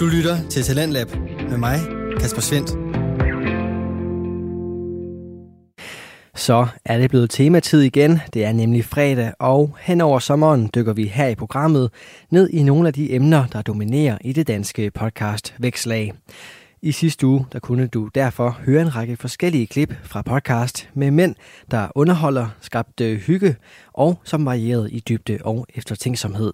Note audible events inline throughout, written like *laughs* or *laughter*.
Du lytter til Talentlab med mig, Kasper Svendt. Så er det blevet tematid igen. Det er nemlig fredag, og hen over sommeren dykker vi her i programmet ned i nogle af de emner, der dominerer i det danske podcast Vækslag. I sidste uge der kunne du derfor høre en række forskellige klip fra podcast med mænd, der underholder, skabte øh, hygge og som varierede i dybde og eftertænksomhed.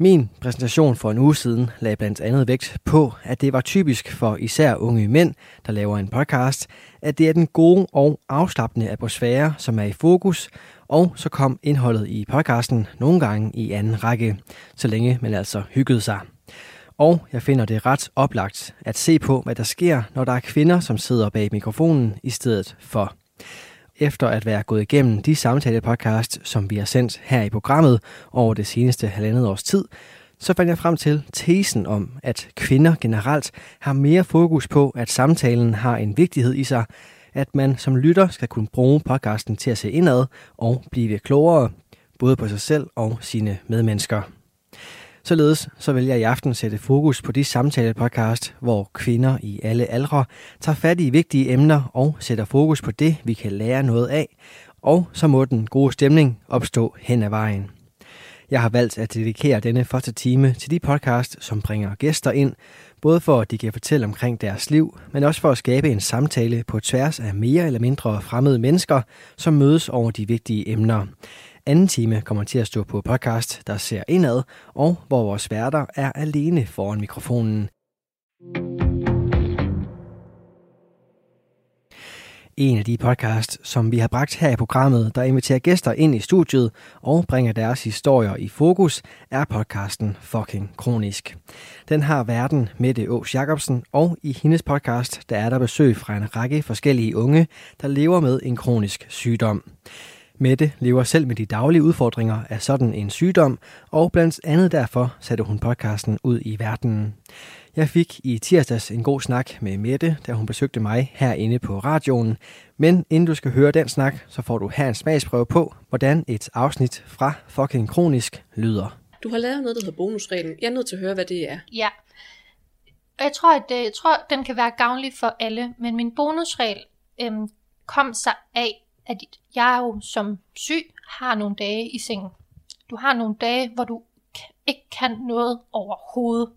Min præsentation for en uge siden lagde blandt andet vægt på, at det var typisk for især unge mænd, der laver en podcast, at det er den gode og afslappende atmosfære, som er i fokus, og så kom indholdet i podcasten nogle gange i anden række, så længe man altså hyggede sig. Og jeg finder det ret oplagt at se på, hvad der sker, når der er kvinder, som sidder bag mikrofonen i stedet for. Efter at være gået igennem de samtale-podcast, som vi har sendt her i programmet over det seneste halvandet års tid, så fandt jeg frem til tesen om, at kvinder generelt har mere fokus på, at samtalen har en vigtighed i sig, at man som lytter skal kunne bruge podcasten til at se indad og blive klogere, både på sig selv og sine medmennesker. Således så vil jeg i aften sætte fokus på de samtale-podcast, hvor kvinder i alle aldre tager fat i vigtige emner og sætter fokus på det, vi kan lære noget af, og så må den gode stemning opstå hen ad vejen. Jeg har valgt at dedikere denne første time til de podcast, som bringer gæster ind, både for at de kan fortælle omkring deres liv, men også for at skabe en samtale på tværs af mere eller mindre fremmede mennesker, som mødes over de vigtige emner. Anden time kommer til at stå på podcast, der ser indad, og hvor vores værter er alene foran mikrofonen. En af de podcast, som vi har bragt her i programmet, der inviterer gæster ind i studiet og bringer deres historier i fokus, er podcasten Fucking Kronisk. Den har verden Mette Ås Jacobsen, og i hendes podcast, der er der besøg fra en række forskellige unge, der lever med en kronisk sygdom. Mette lever selv med de daglige udfordringer af sådan en sygdom, og blandt andet derfor satte hun podcasten ud i verden. Jeg fik i tirsdags en god snak med Mette, da hun besøgte mig herinde på radioen. Men inden du skal høre den snak, så får du her en smagsprøve på, hvordan et afsnit fra Fucking Kronisk lyder. Du har lavet noget, der hedder bonusreglen. Jeg er nødt til at høre, hvad det er. Ja. Og jeg tror, at øh, jeg tror, den kan være gavnlig for alle, men min bonusregel øhm, kom sig af, at jeg jo som syg har nogle dage i sengen. Du har nogle dage, hvor du ikke kan noget overhovedet.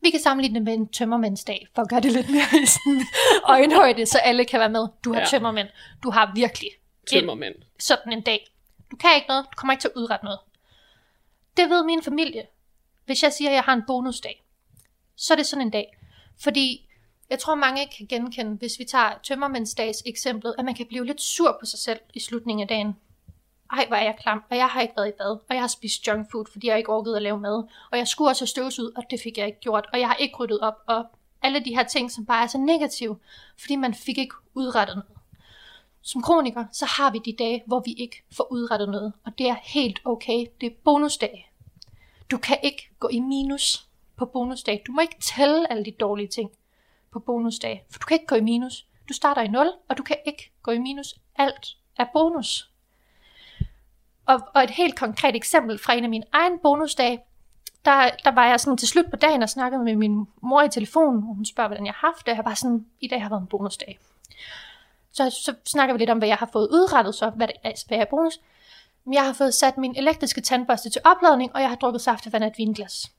Vi kan sammenligne det med en tømmermændsdag, for at gøre det lidt mere i *laughs* sådan øjenhøjde, så alle kan være med. Du har ja. tømmermænd. Du har virkelig tømmermænd. En, sådan en dag. Du kan ikke noget. Du kommer ikke til at udrette noget. Det ved min familie. Hvis jeg siger, at jeg har en bonusdag, så er det sådan en dag. Fordi jeg tror mange kan genkende, hvis vi tager tømmermændsdags eksemplet, at man kan blive lidt sur på sig selv i slutningen af dagen. Ej, hvor er jeg klam, og jeg har ikke været i bad, og jeg har spist junk food, fordi jeg ikke orkede at lave mad, og jeg skulle også have støvsud, og det fik jeg ikke gjort, og jeg har ikke ryddet op, og alle de her ting, som bare er så negative, fordi man fik ikke udrettet noget. Som kroniker, så har vi de dage, hvor vi ikke får udrettet noget, og det er helt okay. Det er bonusdag. Du kan ikke gå i minus på bonusdag. Du må ikke tælle alle de dårlige ting på bonusdag, for du kan ikke gå i minus. Du starter i 0, og du kan ikke gå i minus. Alt er bonus. Og, og et helt konkret eksempel fra en af mine egen bonusdage, der, der var jeg sådan til slut på dagen og snakkede med min mor i telefonen, og hun spørger, hvordan jeg har haft det, jeg var sådan, i dag har været en bonusdag. Så, så snakker vi lidt om, hvad jeg har fået udrettet, så hvad, det er, hvad er bonus. Men jeg har fået sat min elektriske tandbørste til opladning, og jeg har drukket saftevand af et vinglas.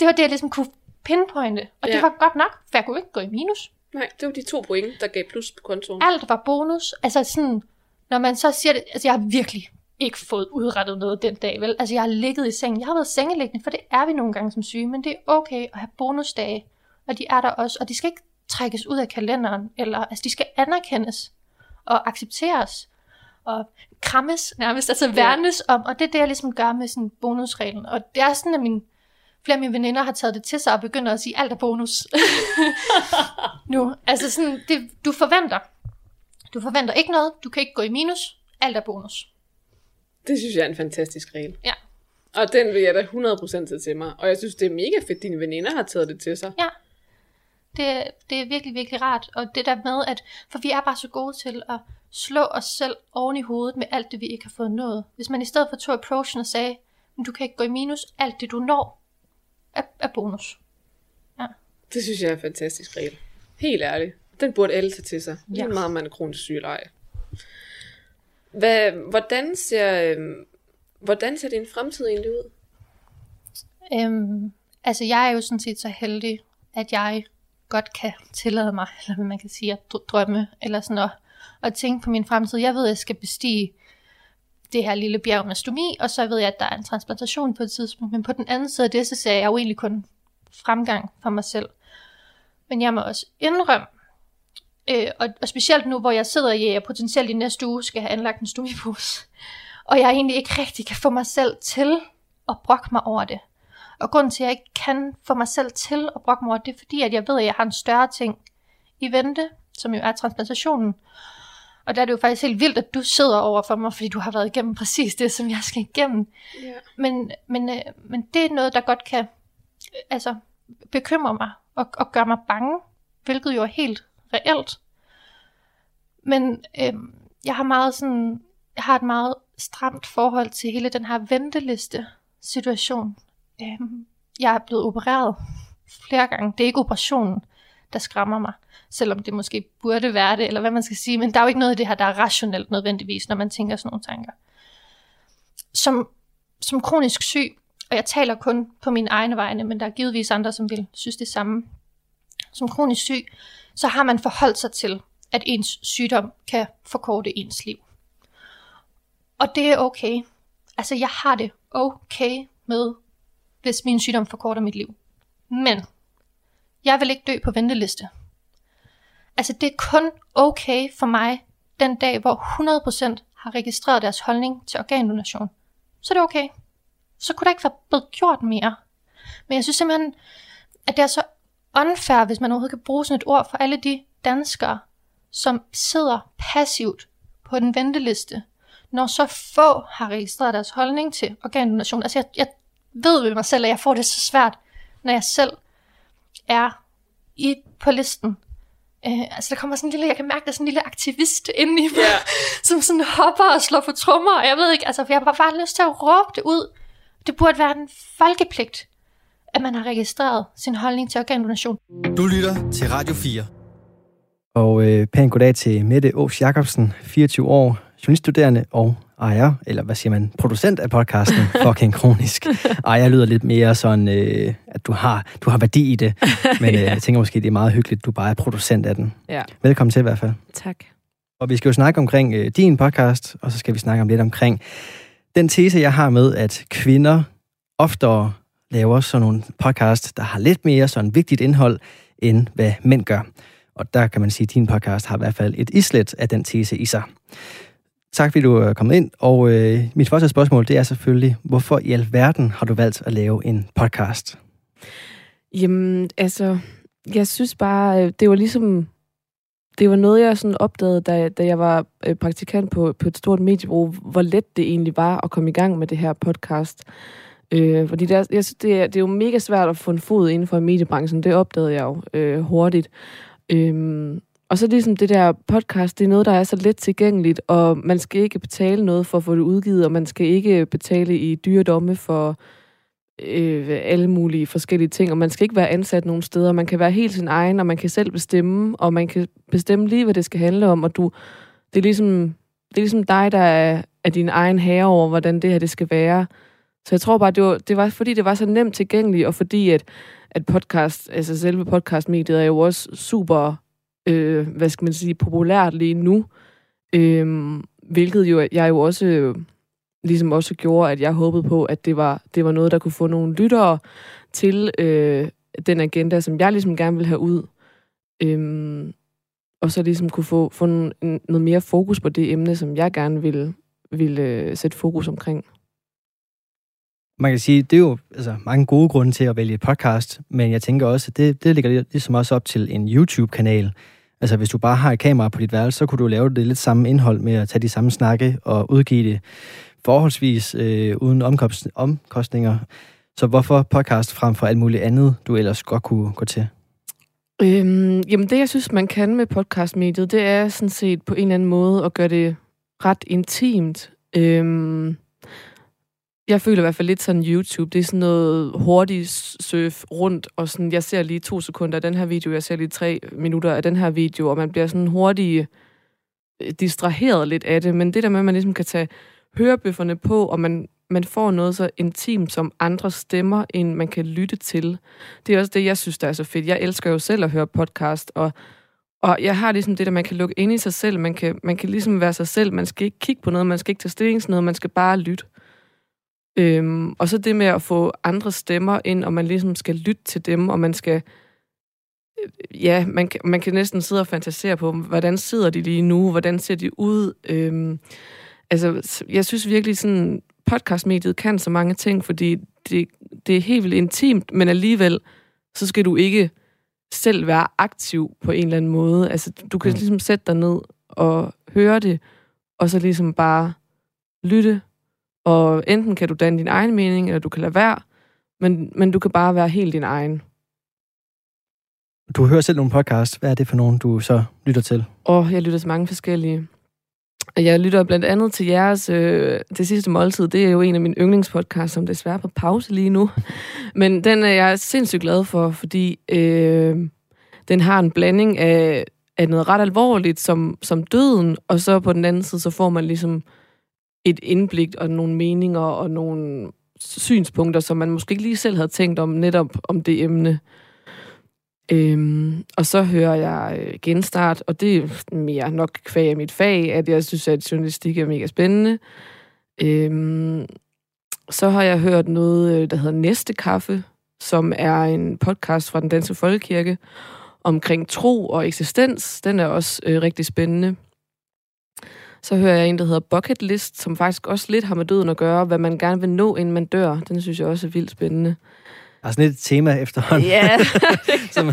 Det var det, jeg ligesom kunne pinpointe. Og ja. det var godt nok, for jeg kunne ikke gå i minus. Nej, det var de to point, der gav plus på kontoen. Alt var bonus. Altså sådan, når man så siger det, altså jeg har virkelig ikke fået udrettet noget den dag, vel? Altså jeg har ligget i sengen, jeg har været sengeliggende, for det er vi nogle gange som syge, men det er okay at have bonusdage, og de er der også, og de skal ikke trækkes ud af kalenderen, eller altså de skal anerkendes og accepteres og krammes nærmest, altså værnes om, og det er det, jeg ligesom gør med sådan bonusreglen. Og det er sådan, at min, flere af mine veninder har taget det til sig og begynder at sige, alt er bonus. *laughs* nu, altså sådan, det, du forventer. Du forventer ikke noget, du kan ikke gå i minus, alt er bonus. Det synes jeg er en fantastisk regel. Ja. Og den vil jeg da 100% tage til mig. Og jeg synes, det er mega fedt, at dine veninder har taget det til sig. Ja. Det, det er virkelig, virkelig rart. Og det der med, at for vi er bare så gode til at slå os selv oven i hovedet med alt det, vi ikke har fået nået. Hvis man i stedet for tog approachen og sagde, men du kan ikke gå i minus, alt det du når, er, er bonus. Det synes jeg er en fantastisk regel. Helt ærligt. Den burde alle tage til sig. Ja. Ja. Er meget, om man er kronisk syg eller ej. Hvad, hvordan, ser, øhm, hvordan ser din fremtid egentlig ud? Øhm, altså, jeg er jo sådan set så heldig, at jeg godt kan tillade mig, *laughs* eller hvad man kan sige, at dr- drømme, eller sådan at, at tænke på min fremtid. Jeg ved, at jeg skal bestige det her lille bjerg med stomi, og så ved jeg, at der er en transplantation på et tidspunkt. Men på den anden side af det, så ser jeg jo egentlig kun fremgang for mig selv. Men jeg må også indrømme, øh, og, og specielt nu, hvor jeg sidder i, at jeg potentielt i næste uge skal have anlagt en stomipose, *laughs* og jeg egentlig ikke rigtig kan få mig selv til at brokke mig over det. Og grunden til, at jeg ikke kan få mig selv til at brokke mig over det, det er fordi, at jeg ved, at jeg har en større ting i vente, som jo er transplantationen. Og der er det jo faktisk helt vildt, at du sidder over for mig, fordi du har været igennem præcis det, som jeg skal igennem. Ja. Men, men, øh, men det er noget, der godt kan øh, altså, bekymre mig og, og gøre mig bange, hvilket jo er helt reelt. Men øh, jeg har meget sådan, jeg har et meget stramt forhold til hele den her venteliste situation. Øh, jeg er blevet opereret flere gange. Det er ikke operationen, der skræmmer mig, selvom det måske burde være det, eller hvad man skal sige. Men der er jo ikke noget i det her, der er rationelt nødvendigvis, når man tænker sådan nogle tanker. Som, som kronisk syg, og jeg taler kun på mine egne vegne, men der er givetvis andre, som vil synes det samme. Som kronisk syg, så har man forholdt sig til, at ens sygdom kan forkorte ens liv. Og det er okay. Altså, jeg har det okay med, hvis min sygdom forkorter mit liv. Men, jeg vil ikke dø på venteliste. Altså, det er kun okay for mig, den dag, hvor 100% har registreret deres holdning til organdonation. Så er det okay. Så kunne der ikke være blevet gjort mere. Men jeg synes simpelthen, at det er så unfair, hvis man overhovedet kan bruge sådan et ord for alle de danskere, som sidder passivt på den venteliste, når så få har registreret deres holdning til organdonation. Altså jeg, jeg ved ved mig selv, at jeg får det så svært, når jeg selv er i, på listen. Øh, altså der kommer sådan en lille, jeg kan mærke, der er sådan en lille aktivist inde i mig, Ja. *laughs* som sådan hopper og slår på trommer, og jeg ved ikke, altså for jeg har bare, lyst til at råbe det ud. Det burde være en folkepligt, at man har registreret sin holdning til organdonation. Du lytter til Radio 4. Og øh, pænt goddag til Mette Ås Jacobsen, 24 år, journaliststuderende og ejer, eller hvad siger man, producent af podcasten *laughs* Fucking Kronisk. Ejer lyder lidt mere sådan, øh, at du har, du har værdi i det, men øh, *laughs* jeg tænker måske, det er meget hyggeligt, at du bare er producent af den. Ja. Velkommen til i hvert fald. Tak. Og vi skal jo snakke omkring øh, din podcast, og så skal vi snakke om lidt omkring den tese, jeg har med, at kvinder oftere laver sådan nogle podcast, der har lidt mere sådan vigtigt indhold, end hvad mænd gør. Og der kan man sige, at din podcast har i hvert fald et islet af den tese i sig. Tak fordi du øh, er kommet ind, og øh, mit første spørgsmål, det er selvfølgelig, hvorfor i alverden har du valgt at lave en podcast? Jamen, altså, jeg synes bare, øh, det var ligesom, det var noget, jeg sådan opdagede, da, da jeg var øh, praktikant på, på et stort mediebrug, hvor let det egentlig var at komme i gang med det her podcast. Øh, fordi der, jeg synes, det, er, det er jo mega svært at få en fod inden for mediebranchen, det opdagede jeg jo øh, hurtigt. Øhm, og så ligesom det der podcast, det er noget, der er så let tilgængeligt, og man skal ikke betale noget for at få det udgivet, og man skal ikke betale i dyre domme for øh, alle mulige forskellige ting, og man skal ikke være ansat nogen steder. Man kan være helt sin egen, og man kan selv bestemme, og man kan bestemme lige, hvad det skal handle om, og du, det, er ligesom, det er ligesom dig, der er, er din egen herre over, hvordan det her det skal være. Så jeg tror bare, det var, det var fordi, det var så nemt tilgængeligt, og fordi at, at podcast, altså selve podcastmediet er jo også super, øh, hvad skal man sige, populært lige nu. Øh, hvilket jo, jeg jo også øh, ligesom også gjorde, at jeg håbede på, at det var, det var noget, der kunne få nogle lyttere til øh, den agenda, som jeg ligesom gerne vil have ud. Øhm, og så ligesom kunne få, få en, noget mere fokus på det emne, som jeg gerne vil, vil øh, sætte fokus omkring. Man kan sige, det er jo altså, mange gode grunde til at vælge et podcast, men jeg tænker også, at det, det ligger ligesom også op til en YouTube-kanal. Altså hvis du bare har et kamera på dit værelse, så kunne du lave det lidt samme indhold med at tage de samme snakke og udgive det forholdsvis øh, uden omkost, omkostninger. Så hvorfor podcast frem for alt muligt andet, du ellers godt kunne gå til? Øhm, jamen det, jeg synes, man kan med podcastmediet, det er sådan set på en eller anden måde at gøre det ret intimt. Øhm, jeg føler i hvert fald lidt sådan YouTube. Det er sådan noget hurtigt surf rundt, og sådan, jeg ser lige to sekunder af den her video, jeg ser lige tre minutter af den her video, og man bliver sådan hurtigt øh, distraheret lidt af det. Men det der med, at man ligesom kan tage hørebøfferne på, og man, man får noget så intimt som andre stemmer, end man kan lytte til. Det er også det, jeg synes, der er så fedt. Jeg elsker jo selv at høre podcast, og, og jeg har ligesom det, der man kan lukke ind i sig selv. Man kan, man kan ligesom være sig selv. Man skal ikke kigge på noget, man skal ikke tage stilling til noget, man skal bare lytte. Øhm, og så det med at få andre stemmer ind, og man ligesom skal lytte til dem, og man skal... øh, Ja, man, man kan næsten sidde og fantasere på, hvordan sidder de lige nu, hvordan ser de ud. Øhm, altså, jeg synes virkelig sådan, podcastmediet kan så mange ting, fordi det, det er helt vildt intimt, men alligevel, så skal du ikke selv være aktiv på en eller anden måde. Altså, du kan Mm. ligesom sætte dig ned og høre det, og så ligesom bare lytte og enten kan du danne din egen mening, eller du kan lade være, men, men du kan bare være helt din egen. Du hører selv nogle podcast. Hvad er det for nogen, du så lytter til? Og jeg lytter til mange forskellige. Jeg lytter blandt andet til jeres øh, Det sidste måltid. Det er jo en af mine yndlingspodcasts, som desværre er på pause lige nu. *laughs* Men den er jeg sindssygt glad for, fordi øh, den har en blanding af, af noget ret alvorligt, som, som døden, og så på den anden side, så får man ligesom et indblik og nogle meninger og nogle synspunkter, som man måske ikke lige selv havde tænkt om netop om det emne. Øhm, og så hører jeg øh, genstart, og det er mere nok kvæg af mit fag, at jeg synes, at journalistik er mega spændende. Øhm, så har jeg hørt noget, øh, der hedder Næste Kaffe, som er en podcast fra den Danske Folkekirke omkring tro og eksistens. Den er også øh, rigtig spændende. Så hører jeg en, der hedder Bucket List, som faktisk også lidt har med døden at gøre, hvad man gerne vil nå, inden man dør. Den synes jeg også er vildt spændende. Der er sådan et tema efterhånden, Ja, *laughs* som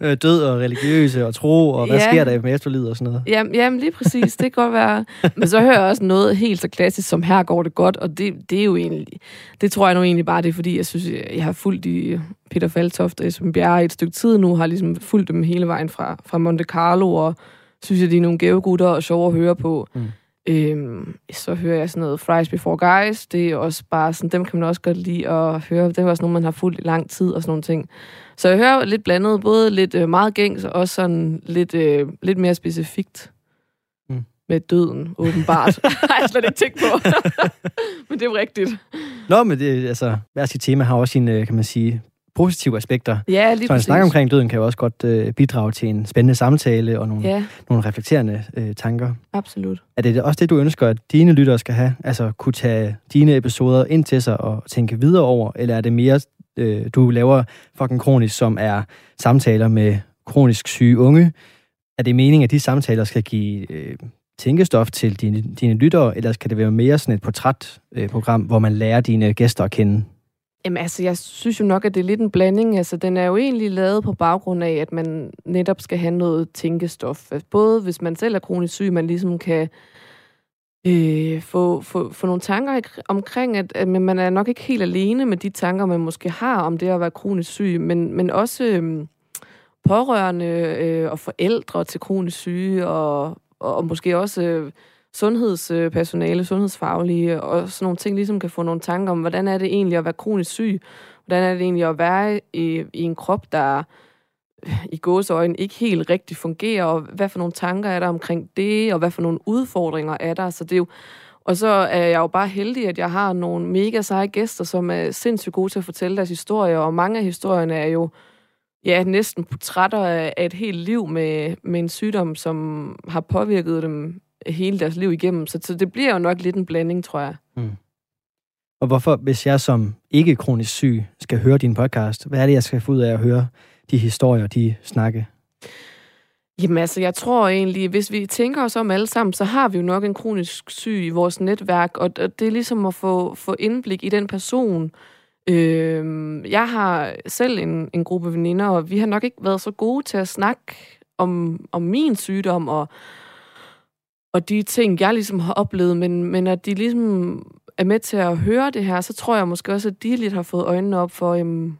øh, død og religiøse og tro, og hvad Ja. sker der med efterlivet og sådan noget. Jamen, jamen lige præcis, det kan godt være. Men så hører jeg også noget helt så klassisk som Her går det godt, og det, det er jo egentlig, det tror jeg nu egentlig bare, det er fordi, jeg synes, jeg har fulgt i Peter Faltoft og Esben Bjerre i et stykke tid nu, har ligesom fulgt dem hele vejen fra, fra Monte Carlo, og synes jeg, de er nogle gævegutter og sjove at høre på. Mm. Øhm, så hører jeg sådan noget Fries Before Guys, det er også bare sådan, dem kan man også godt lide at høre. Det er også nogle, man har fulgt i lang tid og sådan nogle ting. Så jeg hører lidt blandet, både lidt øh, meget gængs, og også sådan lidt, øh, lidt mere specifikt Mm. med døden, åbenbart. *laughs* har jeg slet ikke tænkt på. *laughs* Men det er jo rigtigt. Nå, men det, altså, hver sit tema har også sine, øh, kan man sige, positive aspekter. Ja, lige Så en snak omkring døden kan jo også godt øh, bidrage til en spændende samtale og nogle, Ja, nogle reflekterende øh, tanker. absolut. Er det også det, du ønsker, at dine lyttere skal have? Altså kunne tage dine episoder ind til sig og tænke videre over? Eller er det mere, øh, du laver fucking kronisk, som er samtaler med kronisk syge unge? Er det meningen, at de samtaler skal give øh, tænkestof til dine, dine lyttere, eller skal det være mere sådan et portrætprogram, øh, program, hvor man lærer dine gæster at kende? Jamen altså, jeg synes jo nok, at det er lidt en blanding. Altså, den er jo egentlig lavet på baggrund af, at man netop skal have noget tænkestof. Altså, Både hvis man selv er kronisk syg, man ligesom kan øh, få, få, få nogle tanker omkring, at, at man er nok ikke helt alene med de tanker, man måske har om det at være kronisk syg, men, men også øh, pårørende øh, og forældre til kronisk syge, og, og, og måske også øh, sundhedspersonale, sundhedsfaglige, og sådan nogle ting, ligesom kan få nogle tanker om, hvordan er det egentlig at være kronisk syg? Hvordan er det egentlig at være i, i en krop, der i gåseøjne ikke helt rigtig fungerer, og hvad for nogle tanker er der omkring det, og hvad for nogle udfordringer er der? Så det er jo, og så er jeg jo bare heldig, at jeg har nogle mega seje gæster, som er sindssygt gode til at fortælle deres historier, og mange af historierne er jo ja, næsten portrætter af et helt liv med, med en sygdom, som har påvirket dem hele deres liv igennem. Så, så det bliver jo nok lidt en blanding, tror jeg. Og hvorfor, hvis jeg som ikke kronisk syg skal høre din podcast, hvad er det, jeg skal få ud af at høre de historier, de snakke? Jamen altså, jeg tror egentlig, hvis vi tænker os om alle sammen, så har vi jo nok en kronisk syg i vores netværk, og og det er ligesom at få, få indblik i den person. Øh, jeg har selv en, en gruppe veninder, og vi har nok ikke været så gode til at snakke om, om min sygdom, og, og de ting, jeg ligesom har oplevet, men, men at de ligesom er med til at høre det her, så tror jeg måske også, at de lidt har fået øjnene op for, jamen,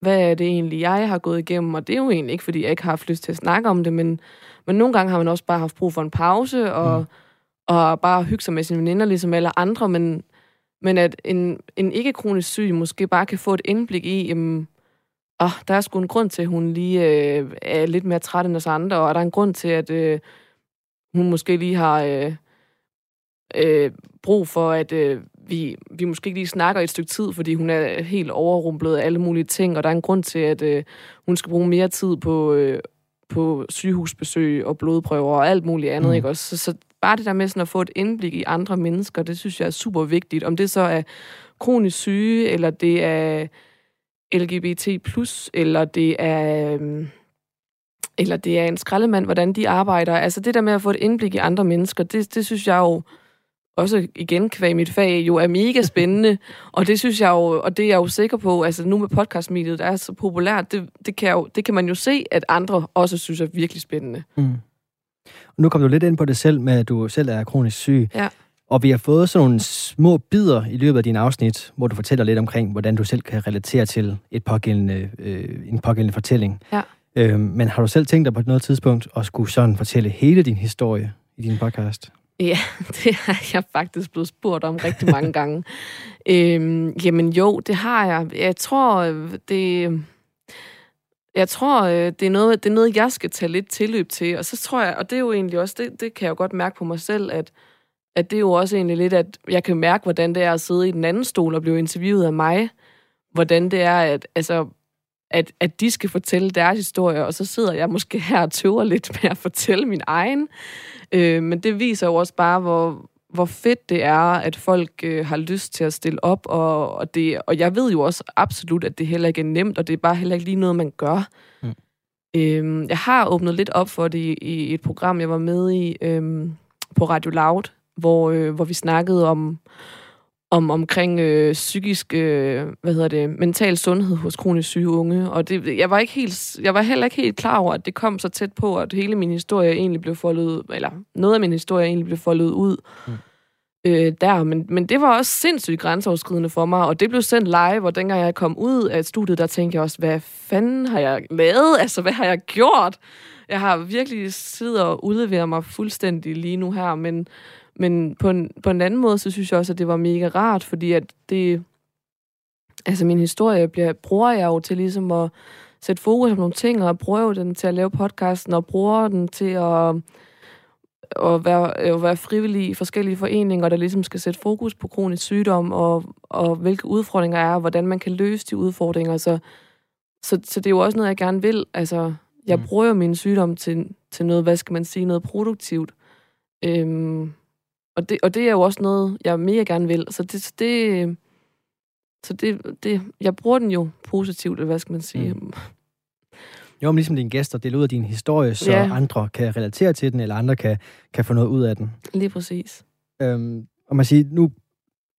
hvad er det egentlig, jeg har gået igennem? Og det er jo egentlig ikke, fordi jeg ikke har haft lyst til at snakke om det, men, men nogle gange har man også bare haft brug for en pause, og, Mm. og bare hygge sig med sine veninder, ligesom alle andre, men, men at en, en ikke-kronisk syg måske bare kan få et indblik i, jamen, oh, der er sgu en grund til, at hun lige øh, er lidt mere træt end os andre, og der er en grund til, at øh, hun måske lige har øh, øh, brug for, at øh, vi, vi måske ikke lige snakker et stykke tid, fordi hun er helt overrumplet af alle mulige ting, og der er en grund til, at øh, hun skal bruge mere tid på, øh, på sygehusbesøg og blodprøver og alt muligt andet, mm. ikke også? Så, så bare det der med sådan at få et indblik i andre mennesker, det synes jeg er super vigtigt. Om det så er kronisk syge, eller det er LGBT+, eller det er... Øh, eller det er en skraldemand, hvordan de arbejder. Altså det der med at få et indblik i andre mennesker, det, det synes jeg jo også igen kvæg mit fag, jo er mega spændende. *laughs* og det synes jeg jo, og det er jeg jo sikker på, altså nu med podcastmediet, der er så populært, det, det, kan jo, det kan man jo se, at andre også synes er virkelig spændende. Mm. Nu kom du lidt ind på det selv, med at du selv er kronisk syg. Ja. Og vi har fået sådan nogle små bidder i løbet af din afsnit, hvor du fortæller lidt omkring, hvordan du selv kan relatere til et pågældende, øh, en pågældende fortælling. Ja. Øh, men har du selv tænkt dig på noget tidspunkt at skulle sådan fortælle hele din historie i din podcast? Ja, *laughs* det har jeg faktisk blevet spurgt om rigtig mange gange. *laughs* øhm, jamen jo, det har jeg. Jeg tror, det... Jeg tror, det er, noget, det er noget, jeg skal tage lidt tilløb til. Og så tror jeg, og det er jo egentlig også, det, det kan jeg jo godt mærke på mig selv, at, at det er jo også egentlig lidt, at jeg kan mærke, hvordan det er at sidde i den anden stol og blive interviewet af mig. Hvordan det er, at, altså, at, at de skal fortælle deres historie, og så sidder jeg måske her og tøver lidt med at fortælle min egen. Øh, men det viser jo også bare, hvor, hvor fedt det er, at folk øh, har lyst til at stille op, og, og, det, og jeg ved jo også absolut, at det heller ikke er nemt, og det er bare heller ikke lige noget, man gør. Mm. Øh, jeg har åbnet lidt op for det i, i et program, jeg var med i øh, på Radio Loud, hvor, øh, hvor vi snakkede om, om omkring øh, psykisk, øh, hvad hedder det, mental sundhed hos kronisk syge unge. Og det, jeg var ikke helt, jeg var heller ikke helt klar over, at det kom så tæt på, at hele min historie egentlig blev foldet, eller noget af min historie egentlig blev foldet ud mm. øh, der. Men, men det var også sindssygt grænseoverskridende for mig, og det blev sendt live, og dengang jeg kom ud af studiet, der tænkte jeg også, hvad fanden har jeg lavet? Altså, hvad har jeg gjort? Jeg har virkelig siddet og udleveret mig fuldstændig lige nu her, men men på en, på en anden måde, så synes jeg også, at det var mega rart, fordi at det... Altså, min historie bliver, bruger jeg jo til ligesom at sætte fokus på nogle ting, og bruger den til at lave podcasten, og bruger den til at, at, være, at være frivillig i forskellige foreninger, der ligesom skal sætte fokus på kronisk sygdom, og, og hvilke udfordringer er, og hvordan man kan løse de udfordringer. Så, så, så det er jo også noget, jeg gerne vil. Altså, jeg mm. bruger jo min sygdom til, til noget, hvad skal man sige, noget produktivt. Øhm, og det, og det er jo også noget, jeg mega gerne vil. Så det, så det, så det, det jeg bruger den jo positivt, hvad skal man sige. Mm. Jo, men ligesom dine gæster deler ud af din historie, så ja. andre kan relatere til den, eller andre kan, kan få noget ud af den. Lige præcis. Øhm, og man siger, nu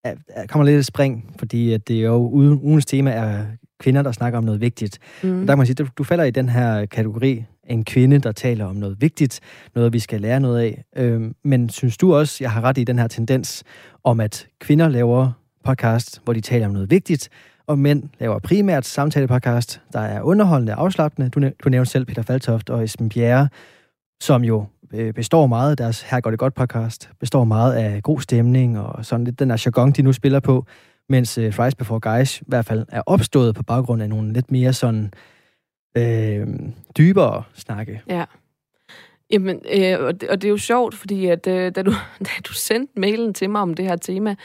er, er, kommer lidt et spring, fordi at det er jo ugens tema er kvinder, der snakker om noget vigtigt. Mm. Og der kan man sige, du, du falder i den her kategori en kvinde, der taler om noget vigtigt, noget vi skal lære noget af. Øhm, men synes du også, jeg har ret i den her tendens om, at kvinder laver podcast, hvor de taler om noget vigtigt, og mænd laver primært samtalepodcast, der er underholdende og afslappende. Du, du nævnte selv Peter Faltoft og Esben Bjerre, som jo øh, består meget af deres Her går det godt podcast, består meget af god stemning og sådan lidt den der jargon, de nu spiller på, mens øh, Fries Before Guys i hvert fald er opstået på baggrund af nogle lidt mere sådan øh, dybere snakke. Ja. Jamen, øh, og, det, og det er jo sjovt, fordi at, øh, da, du, *laughs* da du sendte mailen til mig om det her tema,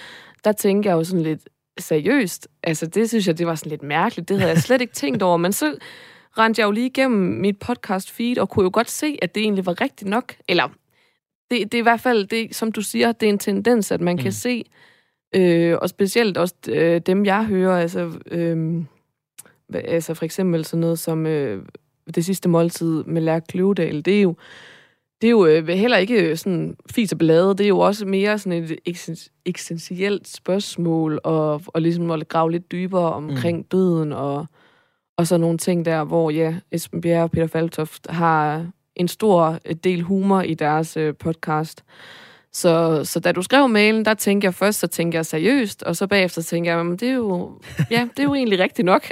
der tænker jeg jo sådan lidt seriøst. Altså, det synes jeg, det var sådan lidt mærkeligt. Det havde jeg slet ikke *laughs* tænkt over. Men så rendte jeg jo lige igennem mit podcast feed, og kunne jo godt se, at det egentlig var rigtigt nok. Eller, det, det er i hvert fald, det, som du siger, det er en tendens, at man mm. kan se, øh, og specielt også øh, dem, jeg hører, altså... Øh, altså for eksempel sådan noget som øh, det sidste måltid med Lærk Kløvedal, det er jo, det er jo øh, heller ikke sådan fis og blade, det er jo også mere sådan et eksistentielt spørgsmål, og, og ligesom at grave lidt dybere omkring mm. døden, og, og så nogle ting der, hvor ja, Esben Bjerre og Peter Faltoft har en stor del humor i deres øh, podcast. Så, så da du skrev mailen, der tænkte jeg først, så tænkte jeg seriøst, og så bagefter tænkte jeg, men det er jo, ja, det er jo egentlig rigtigt nok.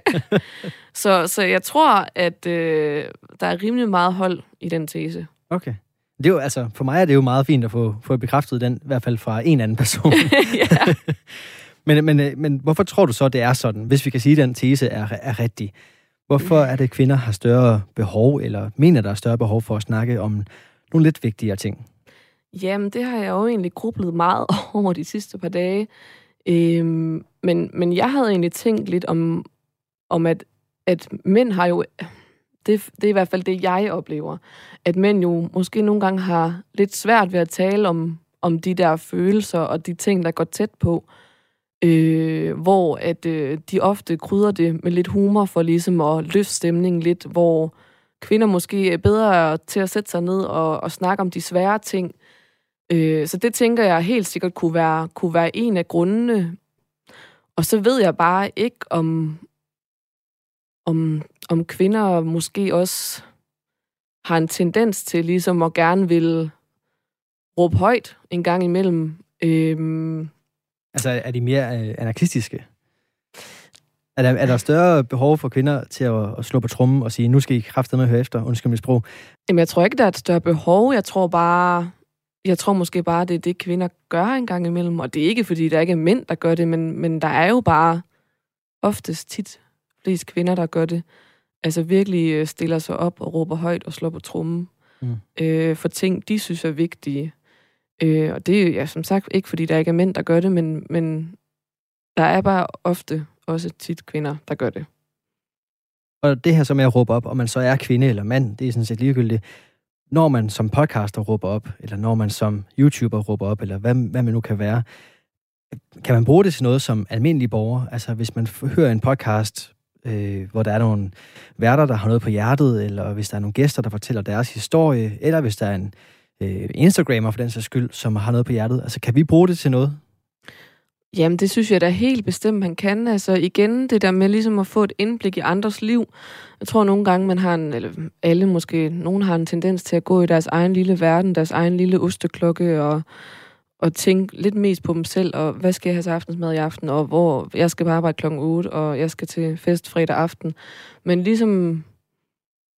*laughs* så, så jeg tror, at øh, der er rimelig meget hold i den tese. Okay. Det er jo, altså, for mig er det jo meget fint at få, få bekræftet den, i hvert fald fra en anden person. *laughs* *laughs* Men, men, øh, men hvorfor tror du så, det er sådan, hvis vi kan sige, at den tese er, er rigtig? Hvorfor er det, at kvinder har større behov, eller mener, der er større behov for at snakke om nogle lidt vigtigere ting? Jamen, det har jeg jo egentlig grublet meget *laughs* over de sidste par dage. Øhm, men, men jeg havde egentlig tænkt lidt om, om at, at mænd har jo... Det, det er i hvert fald det, jeg oplever. At mænd jo måske nogle gange har lidt svært ved at tale om, om de der følelser og de ting, der går tæt på. Øh, hvor at øh, de ofte krydder det med lidt humor for ligesom at løfte stemningen lidt, hvor kvinder måske er bedre til at sætte sig ned og, og snakke om de svære ting, Øh, så det tænker jeg helt sikkert kunne være, kunne være en af grundene. Og så ved jeg bare ikke, om, om, om kvinder måske også har en tendens til ligesom at gerne vil råbe højt en gang imellem. Øhm, altså, er de mere øh, anarkistiske? Er der, er der større behov for kvinder til at, at slå på trummen og sige, nu skal I kraftedeme høre efter, undskyld mit sprog? Jamen, jeg tror ikke, der er et større behov. Jeg tror bare, jeg tror måske bare, det er det, kvinder gør en gang imellem. Og det er ikke, fordi der ikke er mænd, der gør det, men, men der er jo bare oftest tit flest kvinder, der gør det. Altså virkelig øh, stiller sig op og råber højt og slår på trummen mm. øh, for ting, de synes er vigtige. Øh, og det er ja, som sagt ikke, fordi der ikke er mænd, der gør det, men, men der er bare ofte også tit kvinder, der gør det. Og det her som med at råbe op, om man så er kvinde eller mand, det er sådan set ligegyldigt når man som podcaster råber op, eller når man som YouTuber råber op, eller hvad, hvad man nu kan være, kan man bruge det til noget som almindelig borger? Altså hvis man hører en podcast, øh, hvor der er nogle værter, der har noget på hjertet, eller hvis der er nogle gæster, der fortæller deres historie, eller hvis der er en øh, Instagrammer for den sags skyld, som har noget på hjertet, altså kan vi bruge det til noget? Jamen, det synes jeg da helt bestemt, man kan. Altså igen, det der med ligesom at få et indblik i andres liv. Jeg tror nogle gange, man har en, eller alle måske, nogen har en tendens til at gå i deres egen lille verden, deres egen lille osteklokke, og, og tænke lidt mest på dem selv, og hvad skal jeg have til aftensmad i aften, og hvor jeg skal på arbejde klokken 8, og jeg skal til fest fredag aften. Men ligesom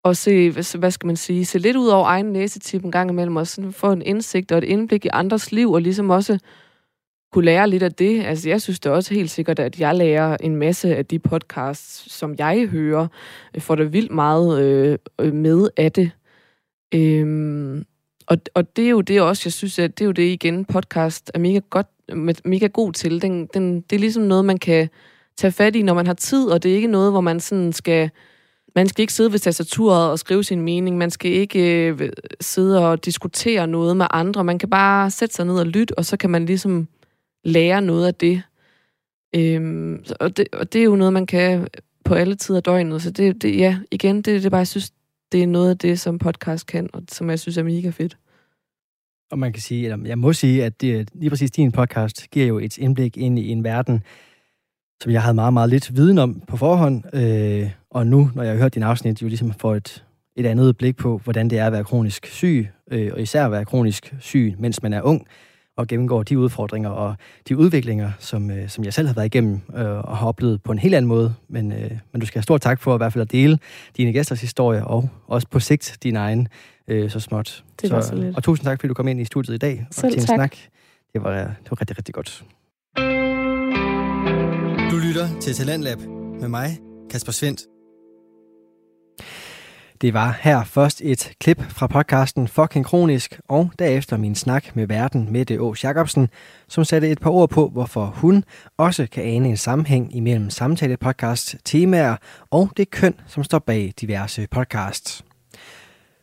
at se, hvad skal man sige, se lidt ud over egen næsetip en gang imellem, og sådan få en indsigt og et indblik i andres liv, og ligesom også kunne lære lidt af det. Altså, jeg synes det også helt sikkert, at jeg lærer en masse af de podcasts, som jeg hører, får det vildt meget øh, med af det. Øhm, og, og det er jo det også, jeg synes, at det er jo det igen, podcast er mega, godt, mega god til. Den, den, det er ligesom noget, man kan tage fat i, når man har tid, og det er ikke noget, hvor man sådan skal... Man skal ikke sidde ved tastaturet og skrive sin mening. Man skal ikke øh, sidde og diskutere noget med andre. Man kan bare sætte sig ned og lytte, og så kan man ligesom lære noget af det. Øhm, og det. Og det er jo noget, man kan på alle tider af døgnet. Så det, det ja, igen, det, det bare, jeg synes, det er noget af det, som podcast kan, og som jeg synes er mega fedt. Og man kan sige, eller jeg må sige, at det, lige præcis din podcast giver jo et indblik ind i en verden, som jeg havde meget, meget lidt viden om på forhånd. Øh, og nu, når jeg har hørt din afsnit, jo ligesom får et, et andet blik på, hvordan det er at være kronisk syg, øh, og især at være kronisk syg, mens man er ung og gennemgår de udfordringer og de udviklinger, som, øh, som jeg selv har været igennem øh, og har oplevet på en helt anden måde. Men, øh, men du skal have stor tak for i hvert fald at dele dine gæsters historie og også på sigt din egen øh, så småt. Det var så, så lidt. Og tusind tak, fordi du kom ind i studiet i dag selv og til en tak. snak. Det var, det var rigtig, rigtig godt. Du lytter til Talentlab med mig, Kasper Svendt. Det var her først et klip fra podcasten Fucking Kronisk, og derefter min snak med verden Mette Å. Jacobsen, som satte et par ord på, hvorfor hun også kan ane en sammenhæng imellem samtale-podcast, temaer og det køn, som står bag diverse podcasts.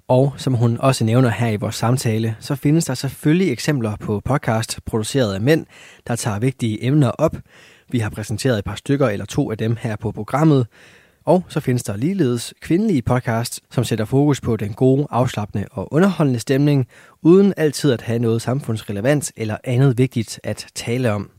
Og som hun også nævner her i vores samtale, så findes der selvfølgelig eksempler på podcast produceret af mænd, der tager vigtige emner op. Vi har præsenteret et par stykker eller to af dem her på programmet, og så findes der ligeledes kvindelige podcasts, som sætter fokus på den gode, afslappende og underholdende stemning, uden altid at have noget samfundsrelevant eller andet vigtigt at tale om.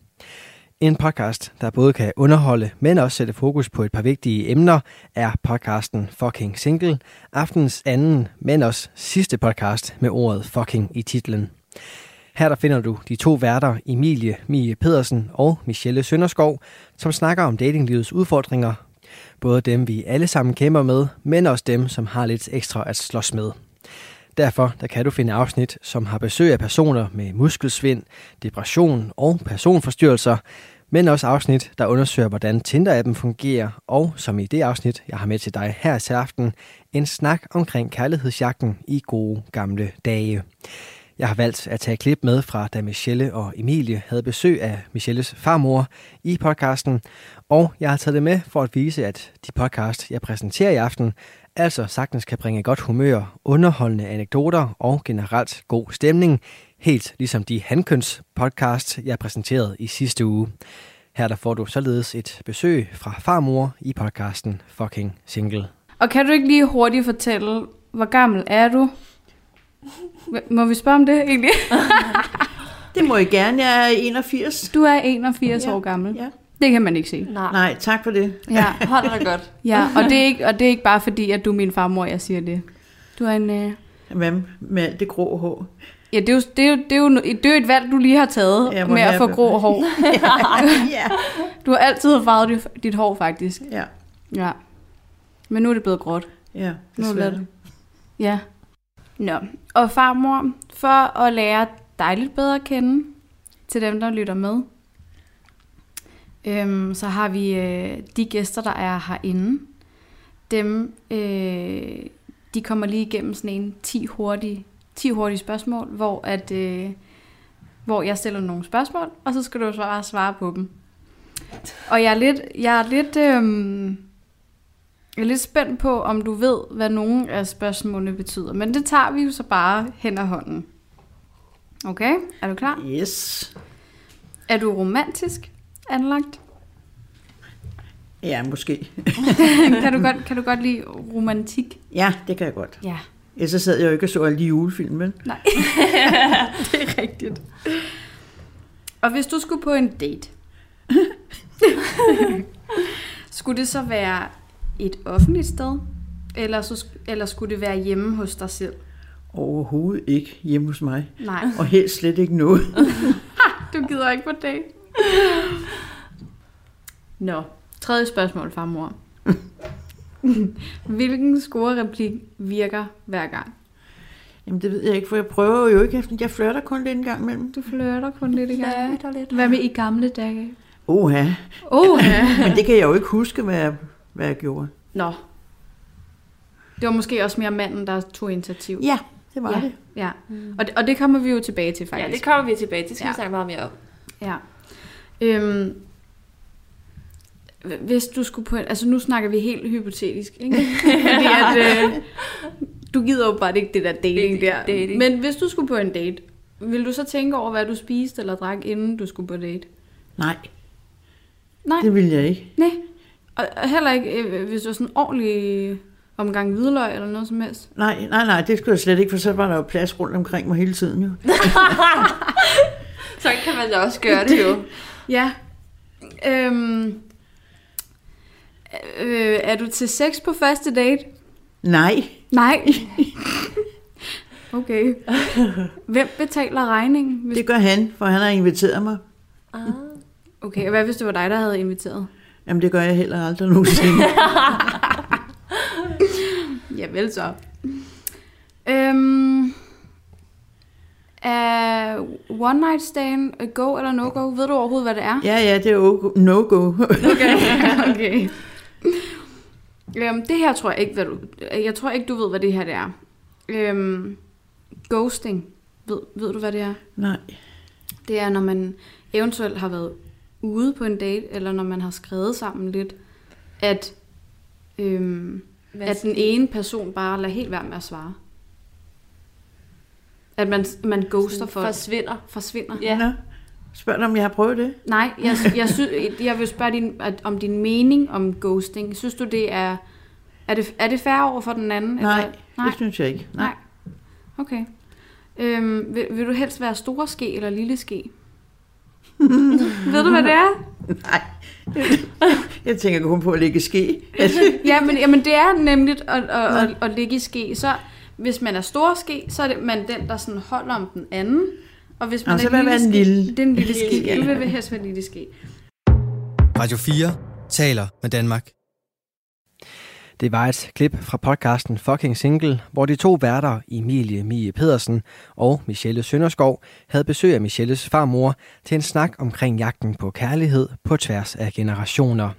En podcast, der både kan underholde, men også sætte fokus på et par vigtige emner, er podcasten Fucking Single, aftens anden, men også sidste podcast med ordet fucking i titlen. Her der finder du de to værter, Emilie Mie Pedersen og Michelle Sønderskov, som snakker om datinglivets udfordringer, Både dem, vi alle sammen kæmper med, men også dem, som har lidt ekstra at slås med. Derfor der kan du finde afsnit, som har besøg af personer med muskelsvind, depression og personforstyrrelser, men også afsnit, der undersøger, hvordan Tinder-appen fungerer, og som i det afsnit, jeg har med til dig her til aften, en snak omkring kærlighedsjagten i gode gamle dage. Jeg har valgt at tage klip med fra, da Michelle og Emilie havde besøg af Michelles farmor i podcasten, og jeg har taget det med for at vise, at de podcast, jeg præsenterer i aften, altså sagtens kan bringe godt humør, underholdende anekdoter og generelt god stemning, helt ligesom de handkøns podcast, jeg præsenterede i sidste uge. Her der får du således et besøg fra farmor i podcasten Fucking Single. Og kan du ikke lige hurtigt fortælle, hvor gammel er du? Må vi spørge om det egentlig? *laughs* Det må I gerne. Jeg er 81. Du er 81 Ja. år gammel. Ja. Det kan man ikke se. Nej, Nej, tak for det. Ja, *laughs* hold da godt. ja og, det er ikke, og det er ikke bare fordi, at du er min farmor, jeg siger det. Du er en... Øh... Hvad med alt det grå hår? Ja, det er, jo, det, er jo, det, er jo, det er jo et valg, du lige har taget må med at få det. grå hår. *laughs* ja. Du har altid farvet dit, dit hår, faktisk. Ja, Ja. Men nu er det blevet gråt. ja. Nu er desværre. det. Ja. Nå. Og farmor, for at lære dig lidt bedre at kende, til dem, der lytter med, øhm, så har vi øh, de gæster, der er herinde. Dem, øh, de kommer lige igennem sådan en 10 hurtige, 10 hurtige spørgsmål, hvor, at, øh, hvor jeg stiller nogle spørgsmål, og så skal du bare svare på dem. Og jeg er lidt, jeg er lidt, øhm, jeg er lidt spændt på, om du ved, hvad nogle af spørgsmålene betyder. Men det tager vi jo så bare hen ad hånden. Okay, er du klar? Yes. Er du romantisk anlagt? Ja, måske. *laughs* kan, du godt, kan du godt lide romantik? Ja, det kan jeg godt. Ja. Ellers så sad jeg jo ikke og så alle de julefilm, vel? Nej, *laughs* det er rigtigt. Og hvis du skulle på en date, *laughs* skulle det så være et offentligt sted? Eller, så, eller skulle det være hjemme hos dig selv? Overhovedet ikke hjemme hos mig. Nej, Og helst slet ikke noget. *laughs* du gider ikke på date. Nå, tredje spørgsmål, farmor. *laughs* Hvilken scorereplik virker hver gang? Jamen det ved jeg ikke, for jeg prøver jo ikke. Jeg flørter kun lidt en gang imellem. Du flørter kun lidt i gang. lidt. Hvad med i gamle dage? Oha. Oh, *laughs* Men det kan jeg jo ikke huske, hvad jeg, hvad jeg gjorde. Nå. Det var måske også mere manden, der tog initiativ. Ja, det var ja. det. ja. Og, det, og det kommer vi jo tilbage til, Ja, faktisk. det kommer vi tilbage til. Det skal Ja. vi snakke meget mere om. Ja. Øhm, hvis du skulle på en, altså nu snakker vi helt hypotetisk, ikke? *laughs* Fordi at, øh, du gider jo bare ikke det der dating der. dating. Men hvis du skulle på en date, vil du så tænke over, hvad du spiste eller drak, inden du skulle på date? Nej, Nej, det ville jeg ikke. nej. Og heller ikke, øh, hvis du var sådan en ordentlig omgang hvidløg eller noget som helst. Nej, nej, nej, det skulle jeg slet ikke, for så var der jo plads rundt omkring mig hele tiden jo. *laughs* Så kan man da også gøre det jo. *laughs* Ja. Øhm, øh, er du til sex på første date? Nej, Nej. *laughs* Okay. Hvem betaler regningen? Hvis... det gør han, for han har inviteret mig. Ah. Okay, og hvad hvis det var dig, der havde inviteret? Jamen det gør jeg heller aldrig nogensinde. *laughs* Ja, vel så. Øhm, er one night stand a go eller no go? Ved du overhovedet, hvad det er? ja, ja, det er jo no-go. Okay, *laughs* okay. Øhm, det her tror jeg ikke, hvad du... Jeg tror ikke, du ved, hvad det her det er. Øhm, ghosting. Ved, ved du, hvad det er? nej, Det er, når man eventuelt har været ude på en date, eller når man har skrevet sammen lidt, at, øhm, at den ene person bare lader helt være med at svare. At man, man ghoster folk. forsvinder. forsvinder. Ja. Nå. Spørg dig, om jeg har prøvet det. Nej, jeg, jeg, synes, *laughs* jeg vil spørge din, at, om din mening om ghosting. Synes du, det er... Er det, er det fair over for den anden? Nej, Eller? Nej. det synes jeg ikke. Nej. Nej. Okay. Øhm, vil, vil du helst være store ske eller lille ske? Ved du, hvad det er? Nej. Jeg tænker kun på at lægge ske. *laughs* Ja, men, jamen, det er nemlig at, at, at, at ligge i ske. Så hvis man er stor ske, så er det man den, der sådan holder om den anden. Og hvis man Nå, er så en ske, lille. Det er en lille Lille ske. Du vil helst være en lille ske. Radio 4 taler med Danmark. Det var et klip fra podcasten Fucking Single, hvor de to værter, Emilie Mie Pedersen og Michelle Sønderskov, havde besøg af Michelles farmor til en snak omkring jagten på kærlighed på tværs af generationer.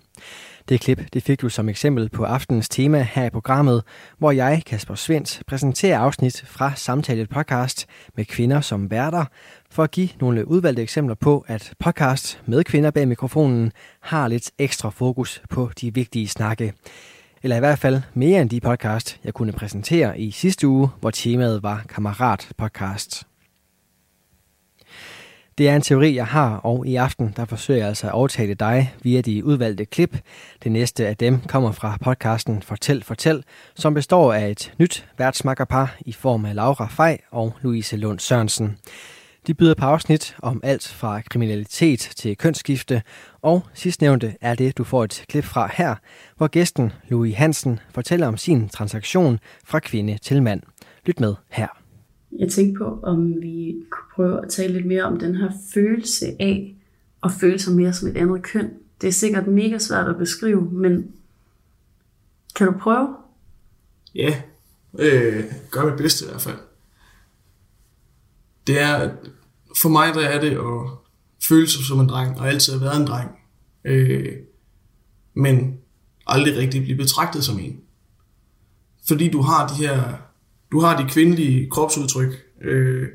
Det klip det fik du som eksempel på aftenens tema her i programmet, hvor jeg, Kasper Svens, præsenterer afsnit fra Samtalet podcast med kvinder som værter, for at give nogle udvalgte eksempler på, at podcast med kvinder bag mikrofonen har lidt ekstra fokus på de vigtige snakke. Eller i hvert fald mere end de podcast, jeg kunne præsentere i sidste uge, hvor temaet var Kammerat podcast. Det er en teori, jeg har, og i aften der forsøger jeg altså at overtale dig via de udvalgte klip. Det næste af dem kommer fra podcasten Fortæl Fortæl, som består af et nyt værtsmakkerpar i form af Laura Fej og Louise Lund Sørensen. De byder på afsnit om alt fra kriminalitet til kønsskifte, og sidstnævnte er det, du får et klip fra her, hvor gæsten Louis Hansen fortæller om sin transaktion fra kvinde til mand. Lyt med her. Jeg tænkte på, om vi kunne prøve at tale lidt mere om den her følelse af at føle sig mere som et andet køn. Det er sikkert mega svært at beskrive, men kan du prøve? Ja, øh, gør mit bedste i hvert fald. Det er, for mig der er det at føle sig som en dreng, og altid have været en dreng. Øh, men aldrig rigtig blive betragtet som en. Fordi du har de her, du har de kvindelige kropsudtryk, øh,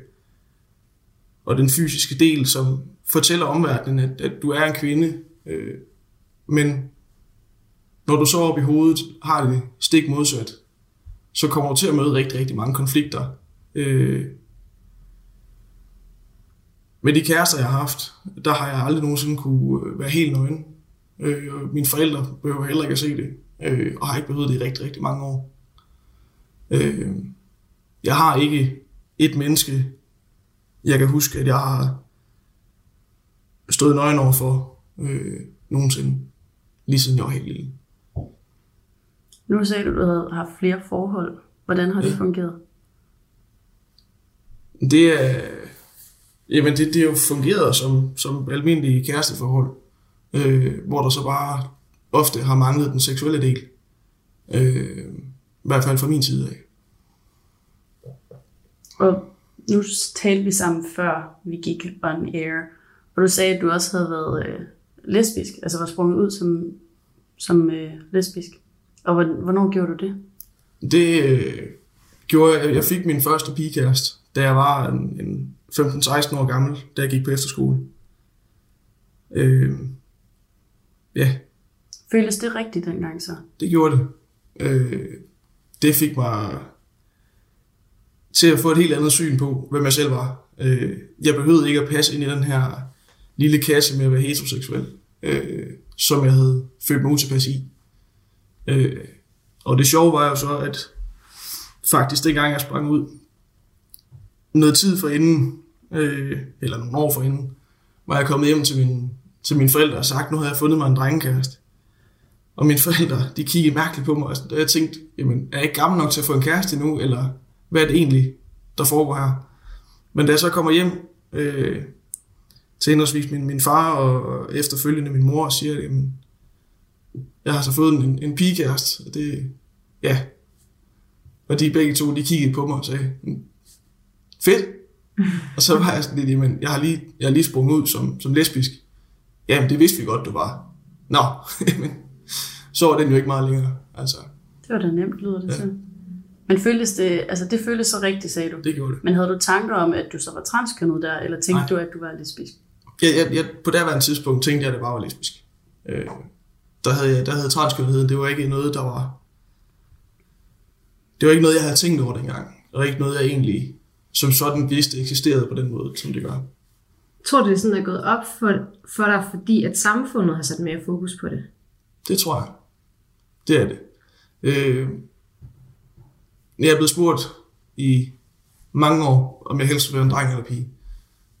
og den fysiske del, som fortæller omverdenen, at, at du er en kvinde. Øh, men når du så op i hovedet har det stik modsat, så kommer du til at møde rigtig, rigtig mange konflikter. Øh, med de kærester, jeg har haft, der har jeg aldrig nogensinde kunne øh, være helt nøgen. Øh, og mine forældre behøver heller ikke at se det, øh, og har ikke behøvet det i rigtig, rigtig mange år. Øh, jeg har ikke et menneske, jeg kan huske, at jeg har stået nøgen over for øh, nogensinde, lige siden jeg var helt lille. Nu sagde du, at du havde haft flere forhold. Hvordan har det Ja. fungeret? Det er, jamen det, det jo fungeret som, som almindelige kæresteforhold, øh, hvor der så bare ofte har manglet den seksuelle del. Øh, I hvert fald fra min side af. Og nu talte vi sammen før vi gik on air, og du sagde, at du også havde været øh, lesbisk, altså var sprunget ud som, som øh, lesbisk. Og hvor- hvornår gjorde du det? Det øh, gjorde jeg, jeg fik min første pigekæreste, da jeg var en, en 15-16 år gammel, da jeg gik på efterskole. Øh, ja, Føltes det rigtigt dengang så? det gjorde det. Øh, det fik mig til at få et helt andet syn på, hvem jeg selv var. Øh, jeg behøvede ikke at passe ind i den her lille kasse med at være heteroseksuel, øh, som jeg havde følt mig utilpas i. Øh, og det sjove var jo så, at faktisk dengang jeg sprang ud, noget tid for inden, øh, eller nogle år forinden, var jeg kommet hjem til, min, til mine forældre og sagt, nu havde jeg fundet mig en drengekæreste. Og mine forældre, de kiggede mærkeligt på mig, og jeg tænkte, jamen, er jeg ikke gammel nok til at få en kæreste nu, eller hvad er det egentlig, der foregår her? Men da jeg så kommer hjem øh, til henholdsvis min, min far og efterfølgende min mor og siger, jamen, jeg har så fået en, en pigekæreste, og det, ja. Og de begge to, de kiggede på mig og sagde, mm, fedt. og så var jeg sådan lidt, jamen, jeg har lige, jeg har lige sprunget ud som, som lesbisk. Jamen, det vidste vi godt, du var. Nå, *laughs* men så var den jo ikke meget længere. Altså, Det var da nemt, lyder det Ja. ja. til. Men føltes det, altså det føltes så rigtigt, sagde du. det gjorde det. Men havde du tanker om, at du så var transkønnet der, eller tænkte Nej. du, at du var lesbisk? Jeg, jeg, jeg, på derværende tidspunkt tænkte jeg, at det bare var lesbisk. Øh, der havde, jeg, der havde transkønnetheden, det var ikke noget, der var... Det var ikke noget, jeg havde tænkt over dengang. Og ikke noget, jeg egentlig som sådan vidste eksisterede på den måde, som det gør. Tror du, det er sådan, er gået op for, for dig, fordi at samfundet har sat mere fokus på det? Det tror jeg. Det er det. Øh, jeg er blevet spurgt i mange år, om jeg helst vil være en dreng eller pige.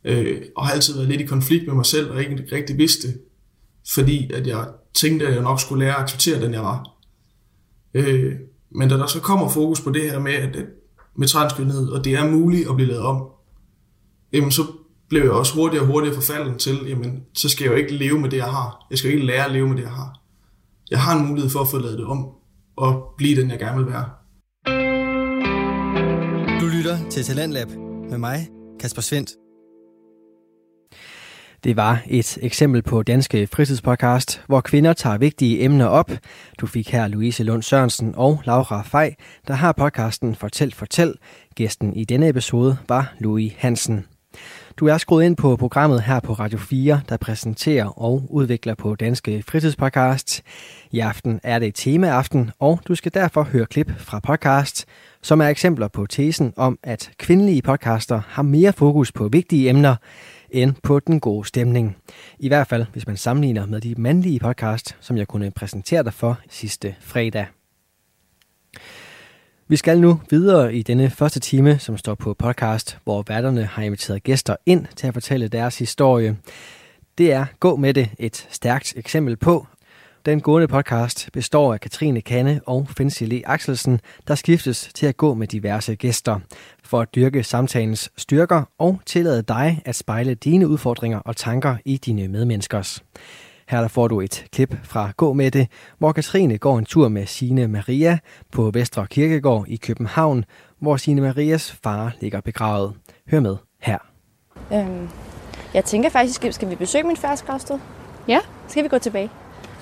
Øh, og har altid været lidt i konflikt med mig selv, og ikke rigtig vidste det. Fordi at jeg tænkte, at jeg nok skulle lære at acceptere den, jeg var. Øh, men da der så kommer fokus på det her med, at, at med transkønnhed, og det er muligt at blive lavet om, jamen så blev jeg også hurtigere og hurtigere forfalden til, jamen så skal jeg jo ikke leve med det, jeg har. Jeg skal jo ikke lære at leve med det, jeg har jeg har en mulighed for at få lavet det om. og blive den, jeg gerne vil være. Du lytter til Talentlab med mig, Kasper Svendt. Det var et eksempel på Danske Fritidspodcast, hvor kvinder tager vigtige emner op. Du fik her Louise Lund Sørensen og Laura Fej, der har podcasten Fortæl Fortæl. Gæsten i denne episode var Louis Hansen. Du er skruet ind på programmet her på Radio 4, der præsenterer og udvikler på Danske Fritidspodcast. I aften er det temaaften, og du skal derfor høre klip fra podcast, som er eksempler på tesen om, at kvindelige podcaster har mere fokus på vigtige emner, end på den gode stemning. I hvert fald, hvis man sammenligner med de mandlige podcast, som jeg kunne præsentere dig for sidste fredag. Vi skal nu videre i denne første time, som står på podcast, hvor værterne har inviteret gæster ind til at fortælle deres historie. Det er Gå med det et stærkt eksempel på. Den gående podcast består af Katrine Kanne og Fancy Le Axelsen, der skiftes til at gå med diverse gæster for at dyrke samtalens styrker og tillade dig at spejle dine udfordringer og tanker i dine medmenneskers. Her der får du et klip fra Gå med det, hvor Katrine går en tur med sine Maria på Vestre Kirkegård i København, hvor sine Marias far ligger begravet. Hør med her. Øhm, jeg tænker faktisk, skal, skal vi besøge min fars gravsted? Ja. Skal vi gå tilbage?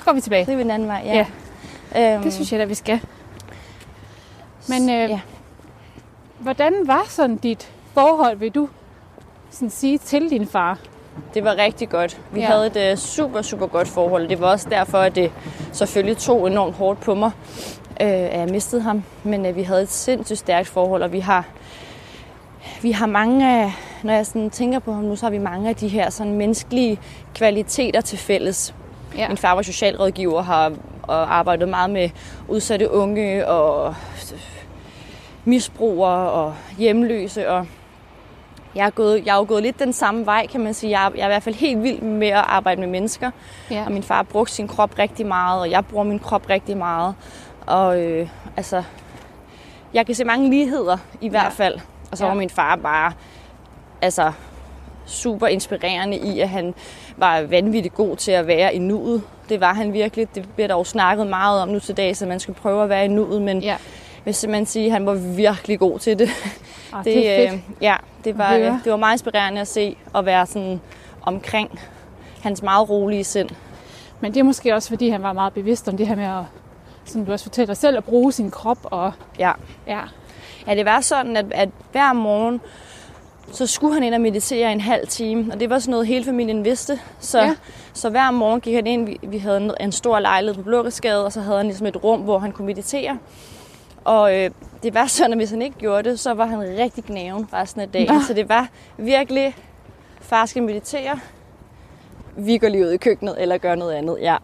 Går vi tilbage. Vi den anden vej, ja. ja. Øhm, det synes jeg da, vi skal. Men øh, ja. hvordan var sådan dit forhold, vil du sådan sige, til din far? Det var rigtig godt. Vi ja. havde et uh, super, super godt forhold. Det var også derfor, at det selvfølgelig tog enormt hårdt på mig, øh, at jeg mistede ham. Men uh, vi havde et sindssygt stærkt forhold, og vi har, vi har mange, af- når jeg sådan tænker på ham nu, så har vi mange af de her sådan menneskelige kvaliteter til fælles. Ja. Min far var socialrådgiver har og arbejdet meget med udsatte unge og misbrugere og hjemløse. Og jeg er, gået, jeg er jo gået lidt den samme vej, kan man sige. Jeg er, jeg er i hvert fald helt vild med at arbejde med mennesker. Ja. Og min far har brugt sin krop rigtig meget, og jeg bruger min krop rigtig meget. Og øh, altså, jeg kan se mange ligheder i hvert Ja. fald. Og så Ja. var min far bare altså, super inspirerende i, at han var vanvittigt god til at være i nuet. Det var han virkelig. Det bliver der jo snakket meget om nu til dag, så man skal prøve at være i nuet. Men Ja. jeg vil simpelthen sige, at han var virkelig god til det. Ah, det er fedt. øh, ja, det var, høre. det var meget inspirerende at se og være sådan omkring hans meget rolige sind. Men det er måske også, fordi han var meget bevidst om det her med at, som du også fortæller selv, at bruge sin krop. Og, Ja. ja. Ja, det var sådan, at, at hver morgen, så skulle han ind og meditere en halv time. Og det var sådan noget, hele familien vidste. Så, Ja. ja. så hver morgen gik han ind. Vi, vi havde en, en stor lejlighed på Blågårdsgade, og så havde han ligesom et rum, hvor han kunne meditere. Og øh, det var *laughs* sådan, at hvis han ikke gjorde det, så var han rigtig gnaven resten af dagen. Nå. Så det var virkelig, far skal meditere. Vi går lige ud i køkkenet, eller gør noget andet. Ja.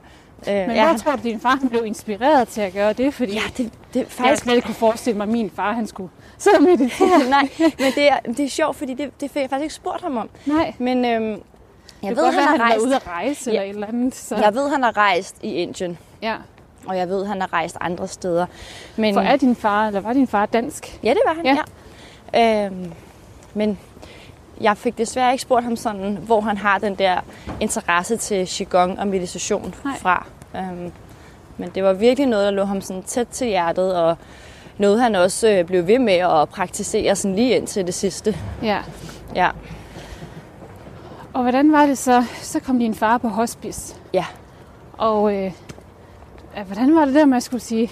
Øh, Men ja, hvor tror du, din far han blev inspireret til at gøre det? Fordi Ja, det, det er jeg faktisk... slet ikke kunne forestille mig, at min far han skulle sidde og meditere. Nej, men det er, det er sjovt, fordi det, det fik jeg faktisk ikke spurgt ham om. Nej. Men øhm, jeg det ved, godt han være, har han rejst. ude at rejse eller et eller andet. Så. Jeg ved, han har rejst i Indien, ja. og jeg ved, han har rejst andre steder. Men, For er din far, eller var din far dansk? Ja, det var han, Ja. ja. ja. Øhm, men jeg fik desværre ikke spurgt ham sådan, hvor han har den der interesse til Qigong og meditation Nej. fra. Øhm, men det var virkelig noget, der lå ham sådan tæt til hjertet, og noget, han også øh, blev ved med at praktisere sådan lige indtil det sidste. Ja. Ja. Og hvordan var det så? Så kom din far på hospice. Ja. Og øh, hvordan var det der med at skulle sige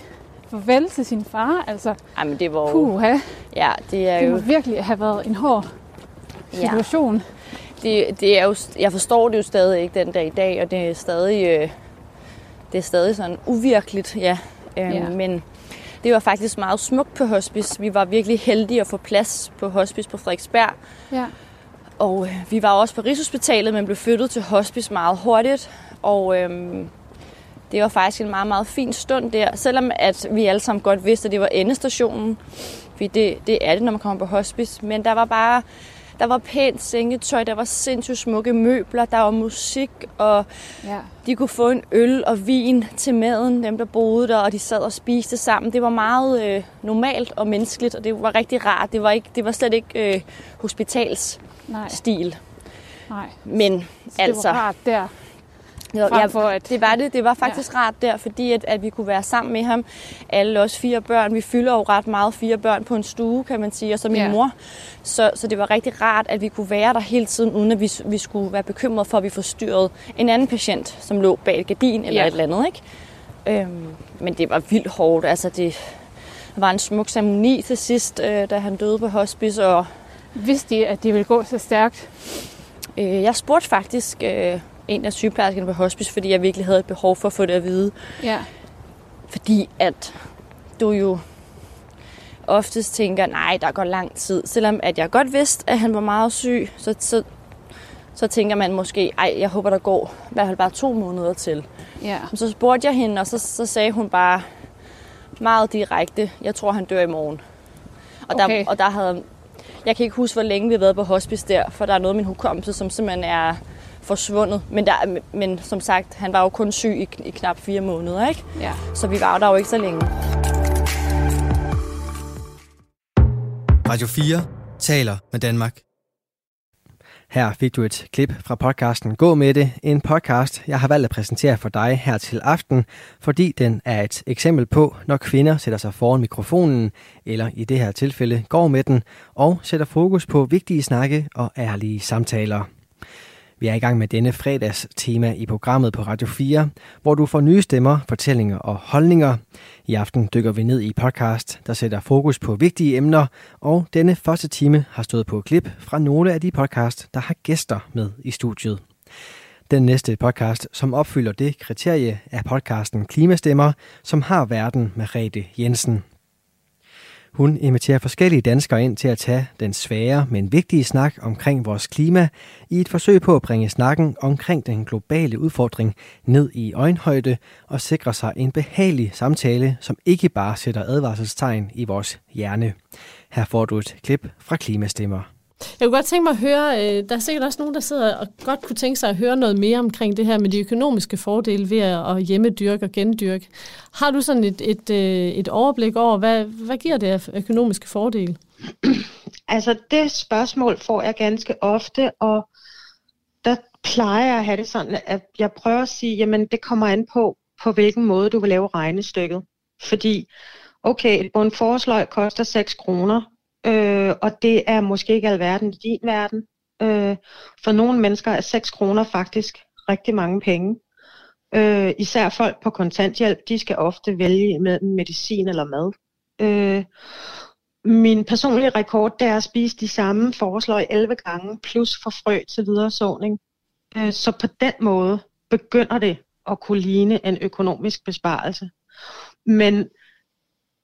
farvel til sin far? Altså, Ej, men det var jo... puha, Ja, det er det jo... må virkelig have været en hård situation. Det, det er jo, jeg forstår det jo stadig ikke den dag i dag, og det er stadig, øh, det er stadig sådan uvirkeligt, ja. Øhm, Ja. Men det var faktisk meget smukt på hospice. Vi var virkelig heldige at få plads på hospice på Frederiksberg. Ja. Og øh, vi var også på Rigshospitalet, men blev flyttet til hospice meget hurtigt. Og øhm, det var faktisk en meget, meget fin stund der. Selvom at vi alle sammen godt vidste, at det var endestationen. Fordi det, det er det, når man kommer på hospice. Men der var bare der var pænt sengetøj, der var sindssygt smukke møbler, der var musik, og Ja. de kunne få en øl og vin til maden, dem der boede der, og de sad og spiste sammen. Det var meget øh, normalt og menneskeligt, og det var rigtig rart. Det var, ikke, det var slet ikke øh, hospitalsstil. Nej. Nej. Men Så altså, det var rart der. Jo, Frem ja, for at- det var det. Det var faktisk ja. rart der, fordi at, at vi kunne være sammen med ham. Alle os fire børn. Vi fylder jo ret meget fire børn på en stue, kan man sige, og så min Ja. mor. Så, så det var rigtig rart, at vi kunne være der hele tiden, uden at vi, vi skulle være bekymrede for, at vi forstyrrede en anden patient, som lå bag et gardin eller Ja. et eller andet. Ikke? Øhm, men det var vildt hårdt. Altså, det var en smuk ceremoni til sidst, øh, da han døde på hospice. Og, Vidste de, at det ville gå så stærkt? Øh, jeg spurgte faktisk øh, en af sygeplejerskerne på hospice, fordi jeg virkelig havde et behov for at få det at vide. Ja. Fordi at du jo oftest tænker, nej, der går lang tid. Selvom at jeg godt vidste, at han var meget syg, så, så, så tænker man måske, ej, jeg håber, der går i hvert fald bare to måneder til. Ja. Men så spurgte jeg hende, og så, så sagde hun bare meget direkte, jeg tror, han dør i morgen. Og, Okay. der, og der havde, jeg kan ikke huske, hvor længe vi har været på hospice der, for der er noget af min hukommelse, som simpelthen er forsvundet. Men, der, men som sagt, han var jo kun syg i, i knap fire måneder, ikke? Ja. Så vi var jo der jo ikke så længe. Radio 4 taler med Danmark. Her fik du et klip fra podcasten Gå med det, en podcast, jeg har valgt at præsentere for dig her til aften, fordi den er et eksempel på, når kvinder sætter sig foran mikrofonen, eller i det her tilfælde går med den, og sætter fokus på vigtige snakke og ærlige samtaler. Vi er i gang med denne fredags tema i programmet på Radio 4, hvor du får nye stemmer, fortællinger og holdninger. I aften dykker vi ned i podcast, der sætter fokus på vigtige emner, og denne første time har stået på klip fra nogle af de podcast, der har gæster med i studiet. Den næste podcast, som opfylder det kriterie, er podcasten Klimastemmer, som har verden med Rete Jensen. Hun inviterer forskellige danskere ind til at tage den svære, men vigtige snak omkring vores klima i et forsøg på at bringe snakken omkring den globale udfordring ned i øjenhøjde og sikre sig en behagelig samtale, som ikke bare sætter advarselstegn i vores hjerne. Her får du et klip fra Klimastemmer. Jeg kunne godt tænke mig at høre, øh, der er sikkert også nogen, der sidder og godt kunne tænke sig at høre noget mere omkring det her med de økonomiske fordele ved at hjemmedyrke og gendyrke. Har du sådan et, et, øh, et overblik over, hvad, hvad giver det af økonomiske fordele? *clears throat* Altså det spørgsmål får jeg ganske ofte, og der plejer jeg at have det sådan, at jeg prøver at sige, jamen det kommer an på, på hvilken måde du vil lave regnestykket. Fordi, okay, en forsløg koster 6 kroner, øh, og det er måske ikke alverden i din verden. Øh, for nogle mennesker er 6 kroner faktisk rigtig mange penge. Øh, især folk på kontanthjælp, de skal ofte vælge mellem medicin eller mad. Øh, min personlige rekord, det er at spise de samme forslag 11 gange, plus for frø til videre såning. Øh, så på den måde begynder det at kunne ligne en økonomisk besparelse. Men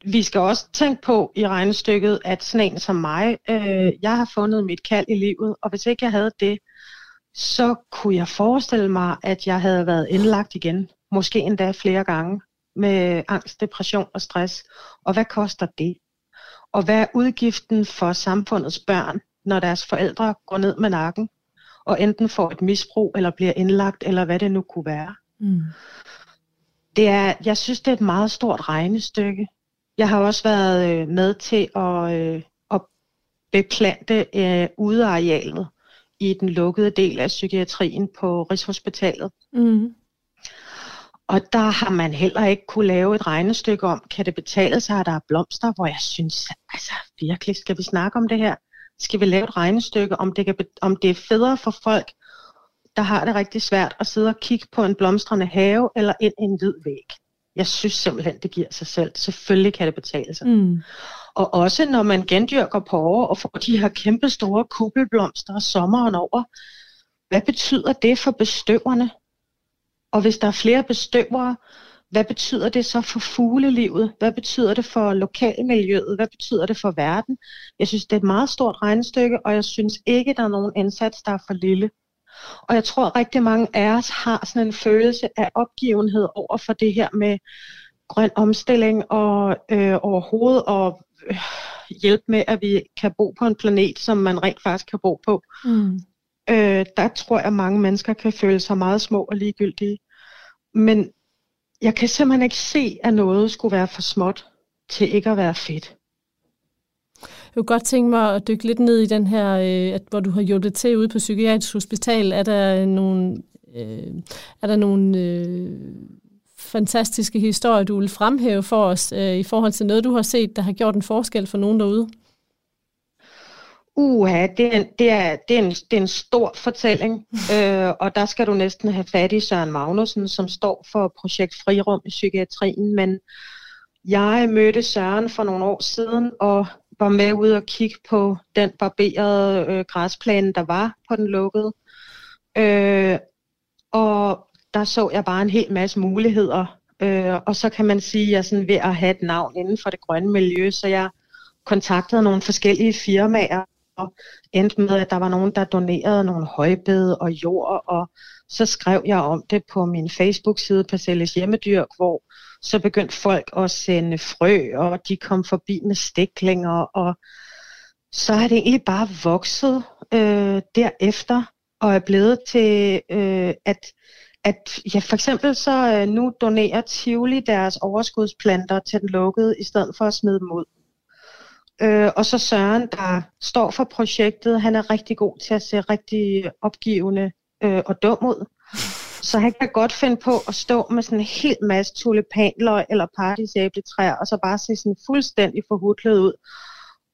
vi skal også tænke på i regnestykket, at sådan en som mig, øh, jeg har fundet mit kald i livet, og hvis ikke jeg havde det, så kunne jeg forestille mig, at jeg havde været indlagt igen, måske endda flere gange, med angst, depression og stress. Og hvad koster det? Og hvad er udgiften for samfundets børn, når deres forældre går ned med nakken, og enten får et misbrug, eller bliver indlagt, eller hvad det nu kunne være? Mm. Det er, jeg synes, det er et meget stort regnestykke. Jeg har også været øh, med til at, øh, at beplante øh, udearealet i den lukkede del af psykiatrien på Rigshospitalet. Mm. Og der har man heller ikke kunne lave et regnestykke om, kan det betale sig, at der er blomster, hvor jeg synes, altså virkelig, skal vi snakke om det her? Skal vi lave et regnestykke, om det, kan, om det er federe for folk, der har det rigtig svært at sidde og kigge på en blomstrende have eller ind i en hvid væg? Jeg synes simpelthen, det giver sig selv. Selvfølgelig kan det betale sig. Mm. Og også når man gendyrker på over og får de her kæmpe store kuppelblomster sommeren over, hvad betyder det for bestøverne? Og hvis der er flere bestøvere, hvad betyder det så for fuglelivet? Hvad betyder det for lokalmiljøet? Hvad betyder det for verden? Jeg synes, det er et meget stort regnestykke, og jeg synes ikke, der er nogen indsats, der er for lille. Og jeg tror, at rigtig mange af os har sådan en følelse af opgivenhed over for det her med grøn omstilling og øh, overhovedet og øh, hjælpe med, at vi kan bo på en planet, som man rent faktisk kan bo på. Mm. Øh, der tror jeg, at mange mennesker kan føle sig meget små og ligegyldige. Men jeg kan simpelthen ikke se, at noget skulle være for småt til ikke at være fedt. Jeg kunne godt tænke mig at dykke lidt ned i den her, øh, at, hvor du har hjulpet til ude på Psykiatrisk Hospital. Er der nogle Øh, er der nogle øh, fantastiske historier, du vil fremhæve for os øh, i forhold til noget, du har set, der har gjort en forskel for nogen derude? Uha, det er, det, er, det, er en, det er en stor fortælling, *laughs* øh, og der skal du næsten have fat i Søren Magnussen, som står for projekt Frirum i psykiatrien, men jeg mødte Søren for nogle år siden og var med ud og kigge på den barberede øh, græsplæne, der var på den lukkede. Øh, og der så jeg bare en hel masse muligheder. Øh, og så kan man sige, at jeg er sådan ved at have et navn inden for det grønne miljø, så jeg kontaktede nogle forskellige firmaer, endte med, at der var nogen, der donerede nogle højbede og jord, og så skrev jeg om det på min Facebook-side, Parcelles Hjemmedyr, hvor så begyndte folk at sende frø, og de kom forbi med stiklinger, og så har det egentlig bare vokset øh, derefter, og er blevet til, øh, at, at ja, for eksempel så øh, nu donerer Tivoli deres overskudsplanter til den lukkede, i stedet for at smide dem ud. Øh, og så Søren, der står for projektet, han er rigtig god til at se rigtig opgivende øh, og dum ud. Så han kan godt finde på at stå med sådan en hel masse tulipanløg eller paradisæbletræer, og så bare se sådan fuldstændig forhudlet ud.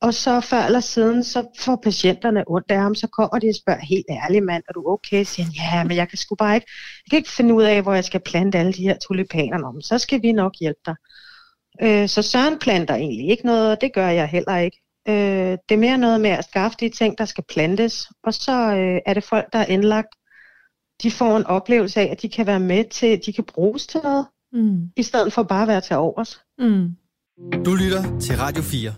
Og så før eller siden, så får patienterne ondt af ham, så kommer de og spørger, helt ærligt mand, er du okay? Så siger han, ja, men jeg kan sgu bare ikke, jeg kan ikke finde ud af, hvor jeg skal plante alle de her tulipaner om. Så skal vi nok hjælpe dig. Øh, så Søren planter egentlig ikke noget, og det gør jeg heller ikke. Øh, det er mere noget med at skaffe de ting, der skal plantes, og så øh, er det folk, der er indlagt. De får en oplevelse af, at de kan være med til, de kan bruges til noget, mm. i stedet for bare at være til overs. Mm. Du lytter til Radio 4.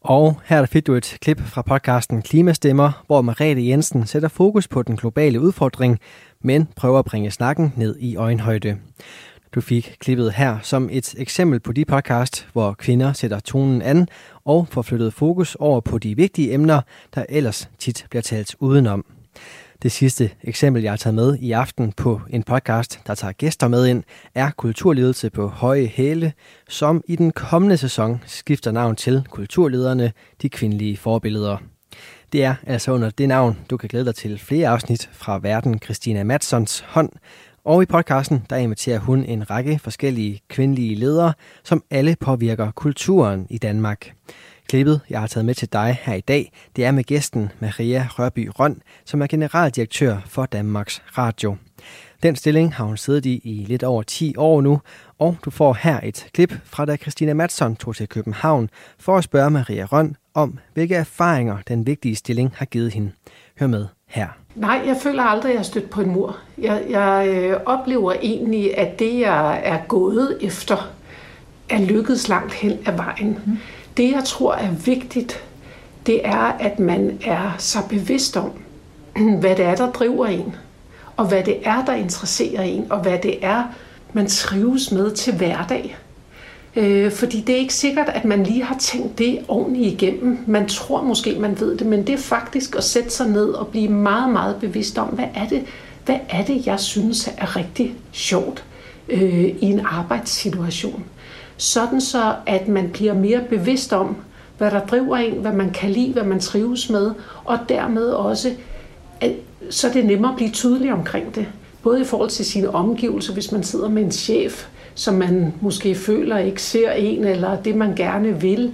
Og her fik du et klip fra podcasten Klimastemmer, hvor Marete Jensen sætter fokus på den globale udfordring, men prøver at bringe snakken ned i øjenhøjde. Du fik klippet her som et eksempel på de podcast, hvor kvinder sætter tonen an og får flyttet fokus over på de vigtige emner, der ellers tit bliver talt udenom. Det sidste eksempel, jeg har taget med i aften på en podcast, der tager gæster med ind, er Kulturledelse på høje hæle, som i den kommende sæson skifter navn til Kulturlederne, de kvindelige forbilleder. Det er altså under det navn, du kan glæde dig til flere afsnit fra verden Christina Madsons hånd, og i podcasten, der inviterer hun en række forskellige kvindelige ledere, som alle påvirker kulturen i Danmark. Klippet, jeg har taget med til dig her i dag, det er med gæsten Maria Rørby Røn, som er generaldirektør for Danmarks Radio. Den stilling har hun siddet i i lidt over 10 år nu, og du får her et klip fra da Christina Madsson tog til København for at spørge Maria Røn om, hvilke erfaringer den vigtige stilling har givet hende. Hør med her. Nej, jeg føler aldrig, at jeg har stødt på en mur. Jeg, jeg øh, oplever egentlig, at det, jeg er gået efter, er lykkedes langt hen ad vejen. Mm. Det, jeg tror er vigtigt, det er, at man er så bevidst om, *clears throat* hvad det er, der driver en, og hvad det er, der interesserer en, og hvad det er, man trives med til hverdag. Øh, fordi det er ikke sikkert, at man lige har tænkt det ordentligt igennem. Man tror måske, man ved det, men det er faktisk at sætte sig ned og blive meget, meget bevidst om, hvad er det, hvad er det jeg synes er rigtig sjovt øh, i en arbejdssituation. Sådan så, at man bliver mere bevidst om, hvad der driver en, hvad man kan lide, hvad man trives med, og dermed også, at, så er det nemmere at blive tydelig omkring det. Både i forhold til sine omgivelser, hvis man sidder med en chef, som man måske føler ikke ser en, eller det man gerne vil.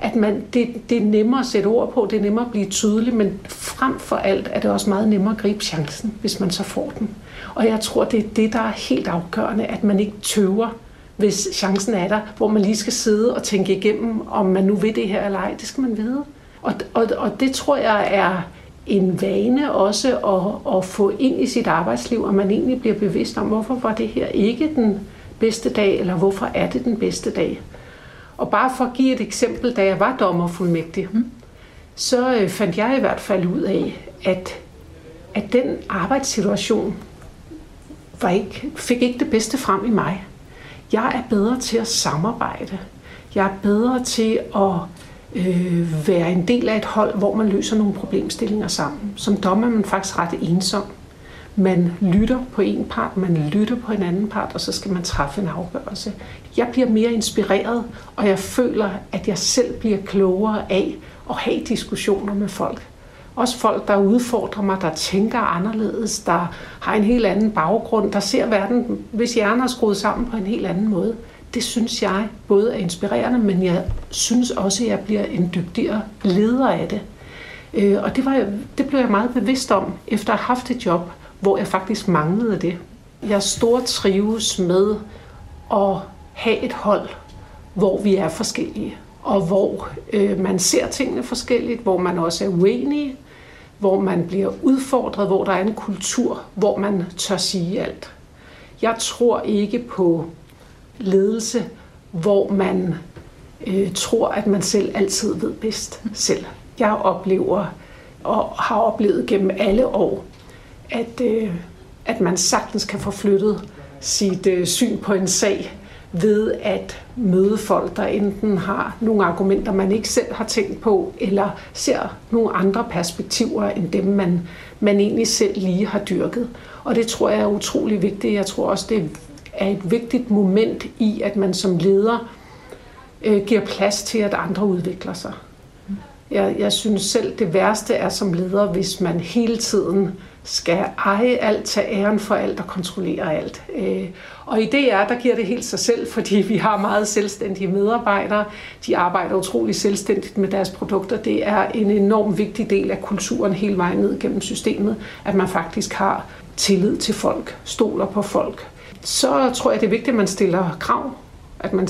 At man, det, det er nemmere at sætte ord på, det er nemmere at blive tydelig, men frem for alt er det også meget nemmere at gribe chancen, hvis man så får den. Og jeg tror, det er det, der er helt afgørende, at man ikke tøver, hvis chancen er der, hvor man lige skal sidde og tænke igennem, om man nu vil det her eller ej. Det skal man vide. Og, og, og det tror jeg er en vane også at, at få ind i sit arbejdsliv, og man egentlig bliver bevidst om, hvorfor var det her ikke den bedste dag, eller hvorfor er det den bedste dag. Og bare for at give et eksempel, da jeg var dommerfuldmægtig, mm. så øh, fandt jeg i hvert fald ud af, at, at den arbejdssituation var ikke, fik ikke det bedste frem i mig. Jeg er bedre til at samarbejde. Jeg er bedre til at øh, være en del af et hold, hvor man løser nogle problemstillinger sammen. Som dommer er man faktisk ret ensom. Man lytter på en part, man lytter på en anden part, og så skal man træffe en afgørelse. Jeg bliver mere inspireret, og jeg føler, at jeg selv bliver klogere af at have diskussioner med folk. Også folk, der udfordrer mig, der tænker anderledes, der har en helt anden baggrund, der ser verden, hvis hjernen er skruet sammen på en helt anden måde. Det synes jeg både er inspirerende, men jeg synes også, at jeg bliver en dygtigere leder af det. Øh, og det, var, det blev jeg meget bevidst om, efter at have haft et job, hvor jeg faktisk manglede det. Jeg stor trives med at have et hold, hvor vi er forskellige, og hvor øh, man ser tingene forskelligt, hvor man også er uenige, hvor man bliver udfordret, hvor der er en kultur, hvor man tør sige alt. Jeg tror ikke på ledelse, hvor man øh, tror, at man selv altid ved bedst selv. Jeg oplever og har oplevet gennem alle år, at, øh, at man sagtens kan få flyttet sit øh, syn på en sag ved at møde folk, der enten har nogle argumenter, man ikke selv har tænkt på, eller ser nogle andre perspektiver end dem, man, man egentlig selv lige har dyrket. Og det tror jeg er utrolig vigtigt. Jeg tror også, det er et vigtigt moment i, at man som leder øh, giver plads til, at andre udvikler sig. Jeg, jeg synes selv, det værste er som leder, hvis man hele tiden skal eje alt, tage æren for alt og kontrollere alt. Øh, og i DR, der giver det helt sig selv, fordi vi har meget selvstændige medarbejdere. De arbejder utrolig selvstændigt med deres produkter. Det er en enorm vigtig del af kulturen hele vejen ned gennem systemet, at man faktisk har tillid til folk, stoler på folk. Så tror jeg, det er vigtigt, at man stiller krav at man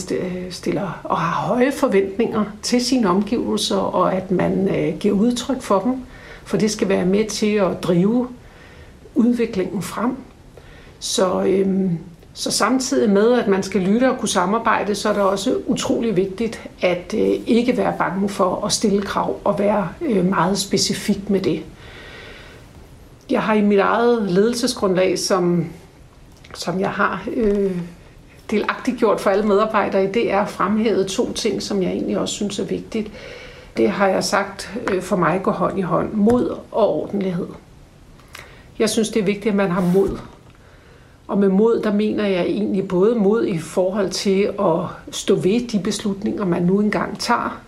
stiller og har høje forventninger til sine omgivelser, og at man øh, giver udtryk for dem, for det skal være med til at drive udviklingen frem. Så, øhm, så samtidig med, at man skal lytte og kunne samarbejde, så er det også utrolig vigtigt at øh, ikke være bange for at stille krav og være øh, meget specifik med det. Jeg har i mit eget ledelsesgrundlag, som, som jeg har øh, delagtigt gjort for alle medarbejdere i, det er fremhævet to ting, som jeg egentlig også synes er vigtigt. Det har jeg sagt øh, for mig går hånd i hånd. Mod og ordentlighed. Jeg synes, det er vigtigt, at man har mod. Og med mod, der mener jeg egentlig både mod i forhold til at stå ved de beslutninger, man nu engang tager.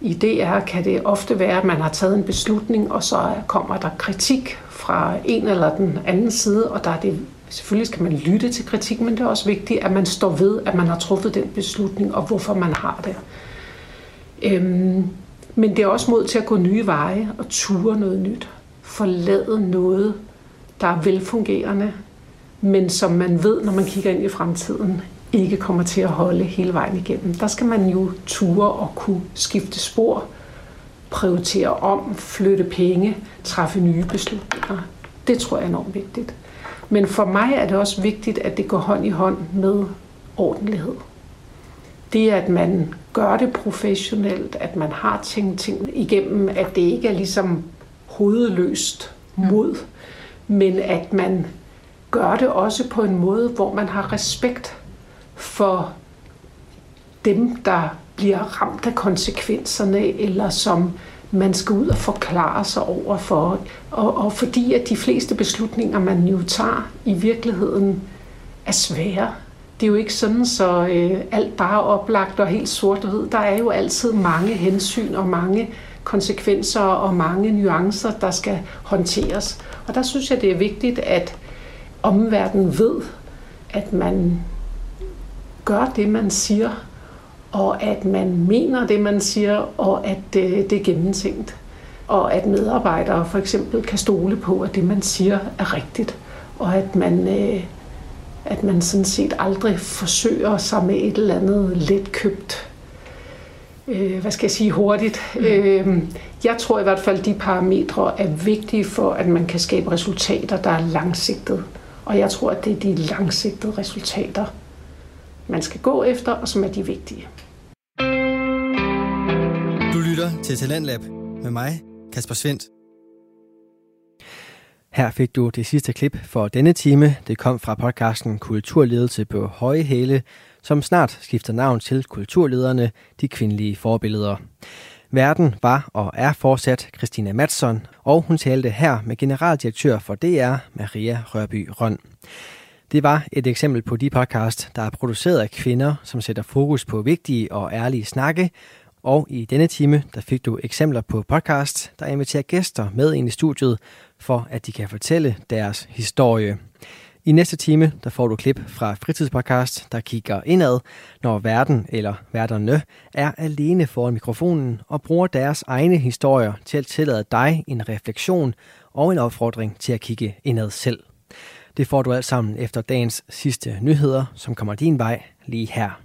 I DR kan det ofte være, at man har taget en beslutning, og så kommer der kritik fra en eller den anden side, og der er det Selvfølgelig skal man lytte til kritik, men det er også vigtigt, at man står ved, at man har truffet den beslutning, og hvorfor man har det. Øhm, men det er også mod til at gå nye veje og ture noget nyt. Forlade noget, der er velfungerende, men som man ved, når man kigger ind i fremtiden, ikke kommer til at holde hele vejen igennem. Der skal man jo ture og kunne skifte spor, prioritere om, flytte penge, træffe nye beslutninger. Det tror jeg er enormt vigtigt. Men for mig er det også vigtigt, at det går hånd i hånd med ordentlighed. Det, at man gør det professionelt, at man har tænkt ting igennem, at det ikke er ligesom hovedløst mod, men at man gør det også på en måde, hvor man har respekt for dem, der bliver ramt af konsekvenserne, eller som man skal ud og forklare sig over for. Og, og fordi at de fleste beslutninger, man jo tager i virkeligheden, er svære. Det er jo ikke sådan, så øh, alt bare er oplagt og helt sort og hvid. Der er jo altid mange hensyn og mange konsekvenser og mange nuancer, der skal håndteres. Og der synes jeg, det er vigtigt, at omverdenen ved, at man gør det, man siger, og at man mener det, man siger, og at det, det er gennemtænkt. Og at medarbejdere for eksempel kan stole på, at det, man siger, er rigtigt. Og at man, øh, at man sådan set aldrig forsøger sig med et eller andet letkøbt, øh, hvad skal jeg sige, hurtigt. Mm. Øh, jeg tror i hvert fald, at de parametre er vigtige for, at man kan skabe resultater, der er langsigtede. Og jeg tror, at det er de langsigtede resultater, man skal gå efter, og som er de vigtige. Du lytter til Talentlab med mig, Kasper Svendt. Her fik du det sidste klip for denne time. Det kom fra podcasten Kulturledelse på høje hæle, som snart skifter navn til Kulturlederne, de kvindelige forbilleder. Verden var og er fortsat Christina Matson, og hun talte her med generaldirektør for DR, Maria Rørby Røn. Det var et eksempel på de podcast, der er produceret af kvinder, som sætter fokus på vigtige og ærlige snakke, Og i denne time, der fik du eksempler på podcast, der inviterer gæster med ind i studiet, for at de kan fortælle deres historie. I næste time, der får du klip fra fritidspodcast, der kigger indad, når verden eller værterne er alene foran mikrofonen og bruger deres egne historier til at tillade dig en refleksion og en opfordring til at kigge indad selv. Det får du alt sammen efter dagens sidste nyheder, som kommer din vej lige her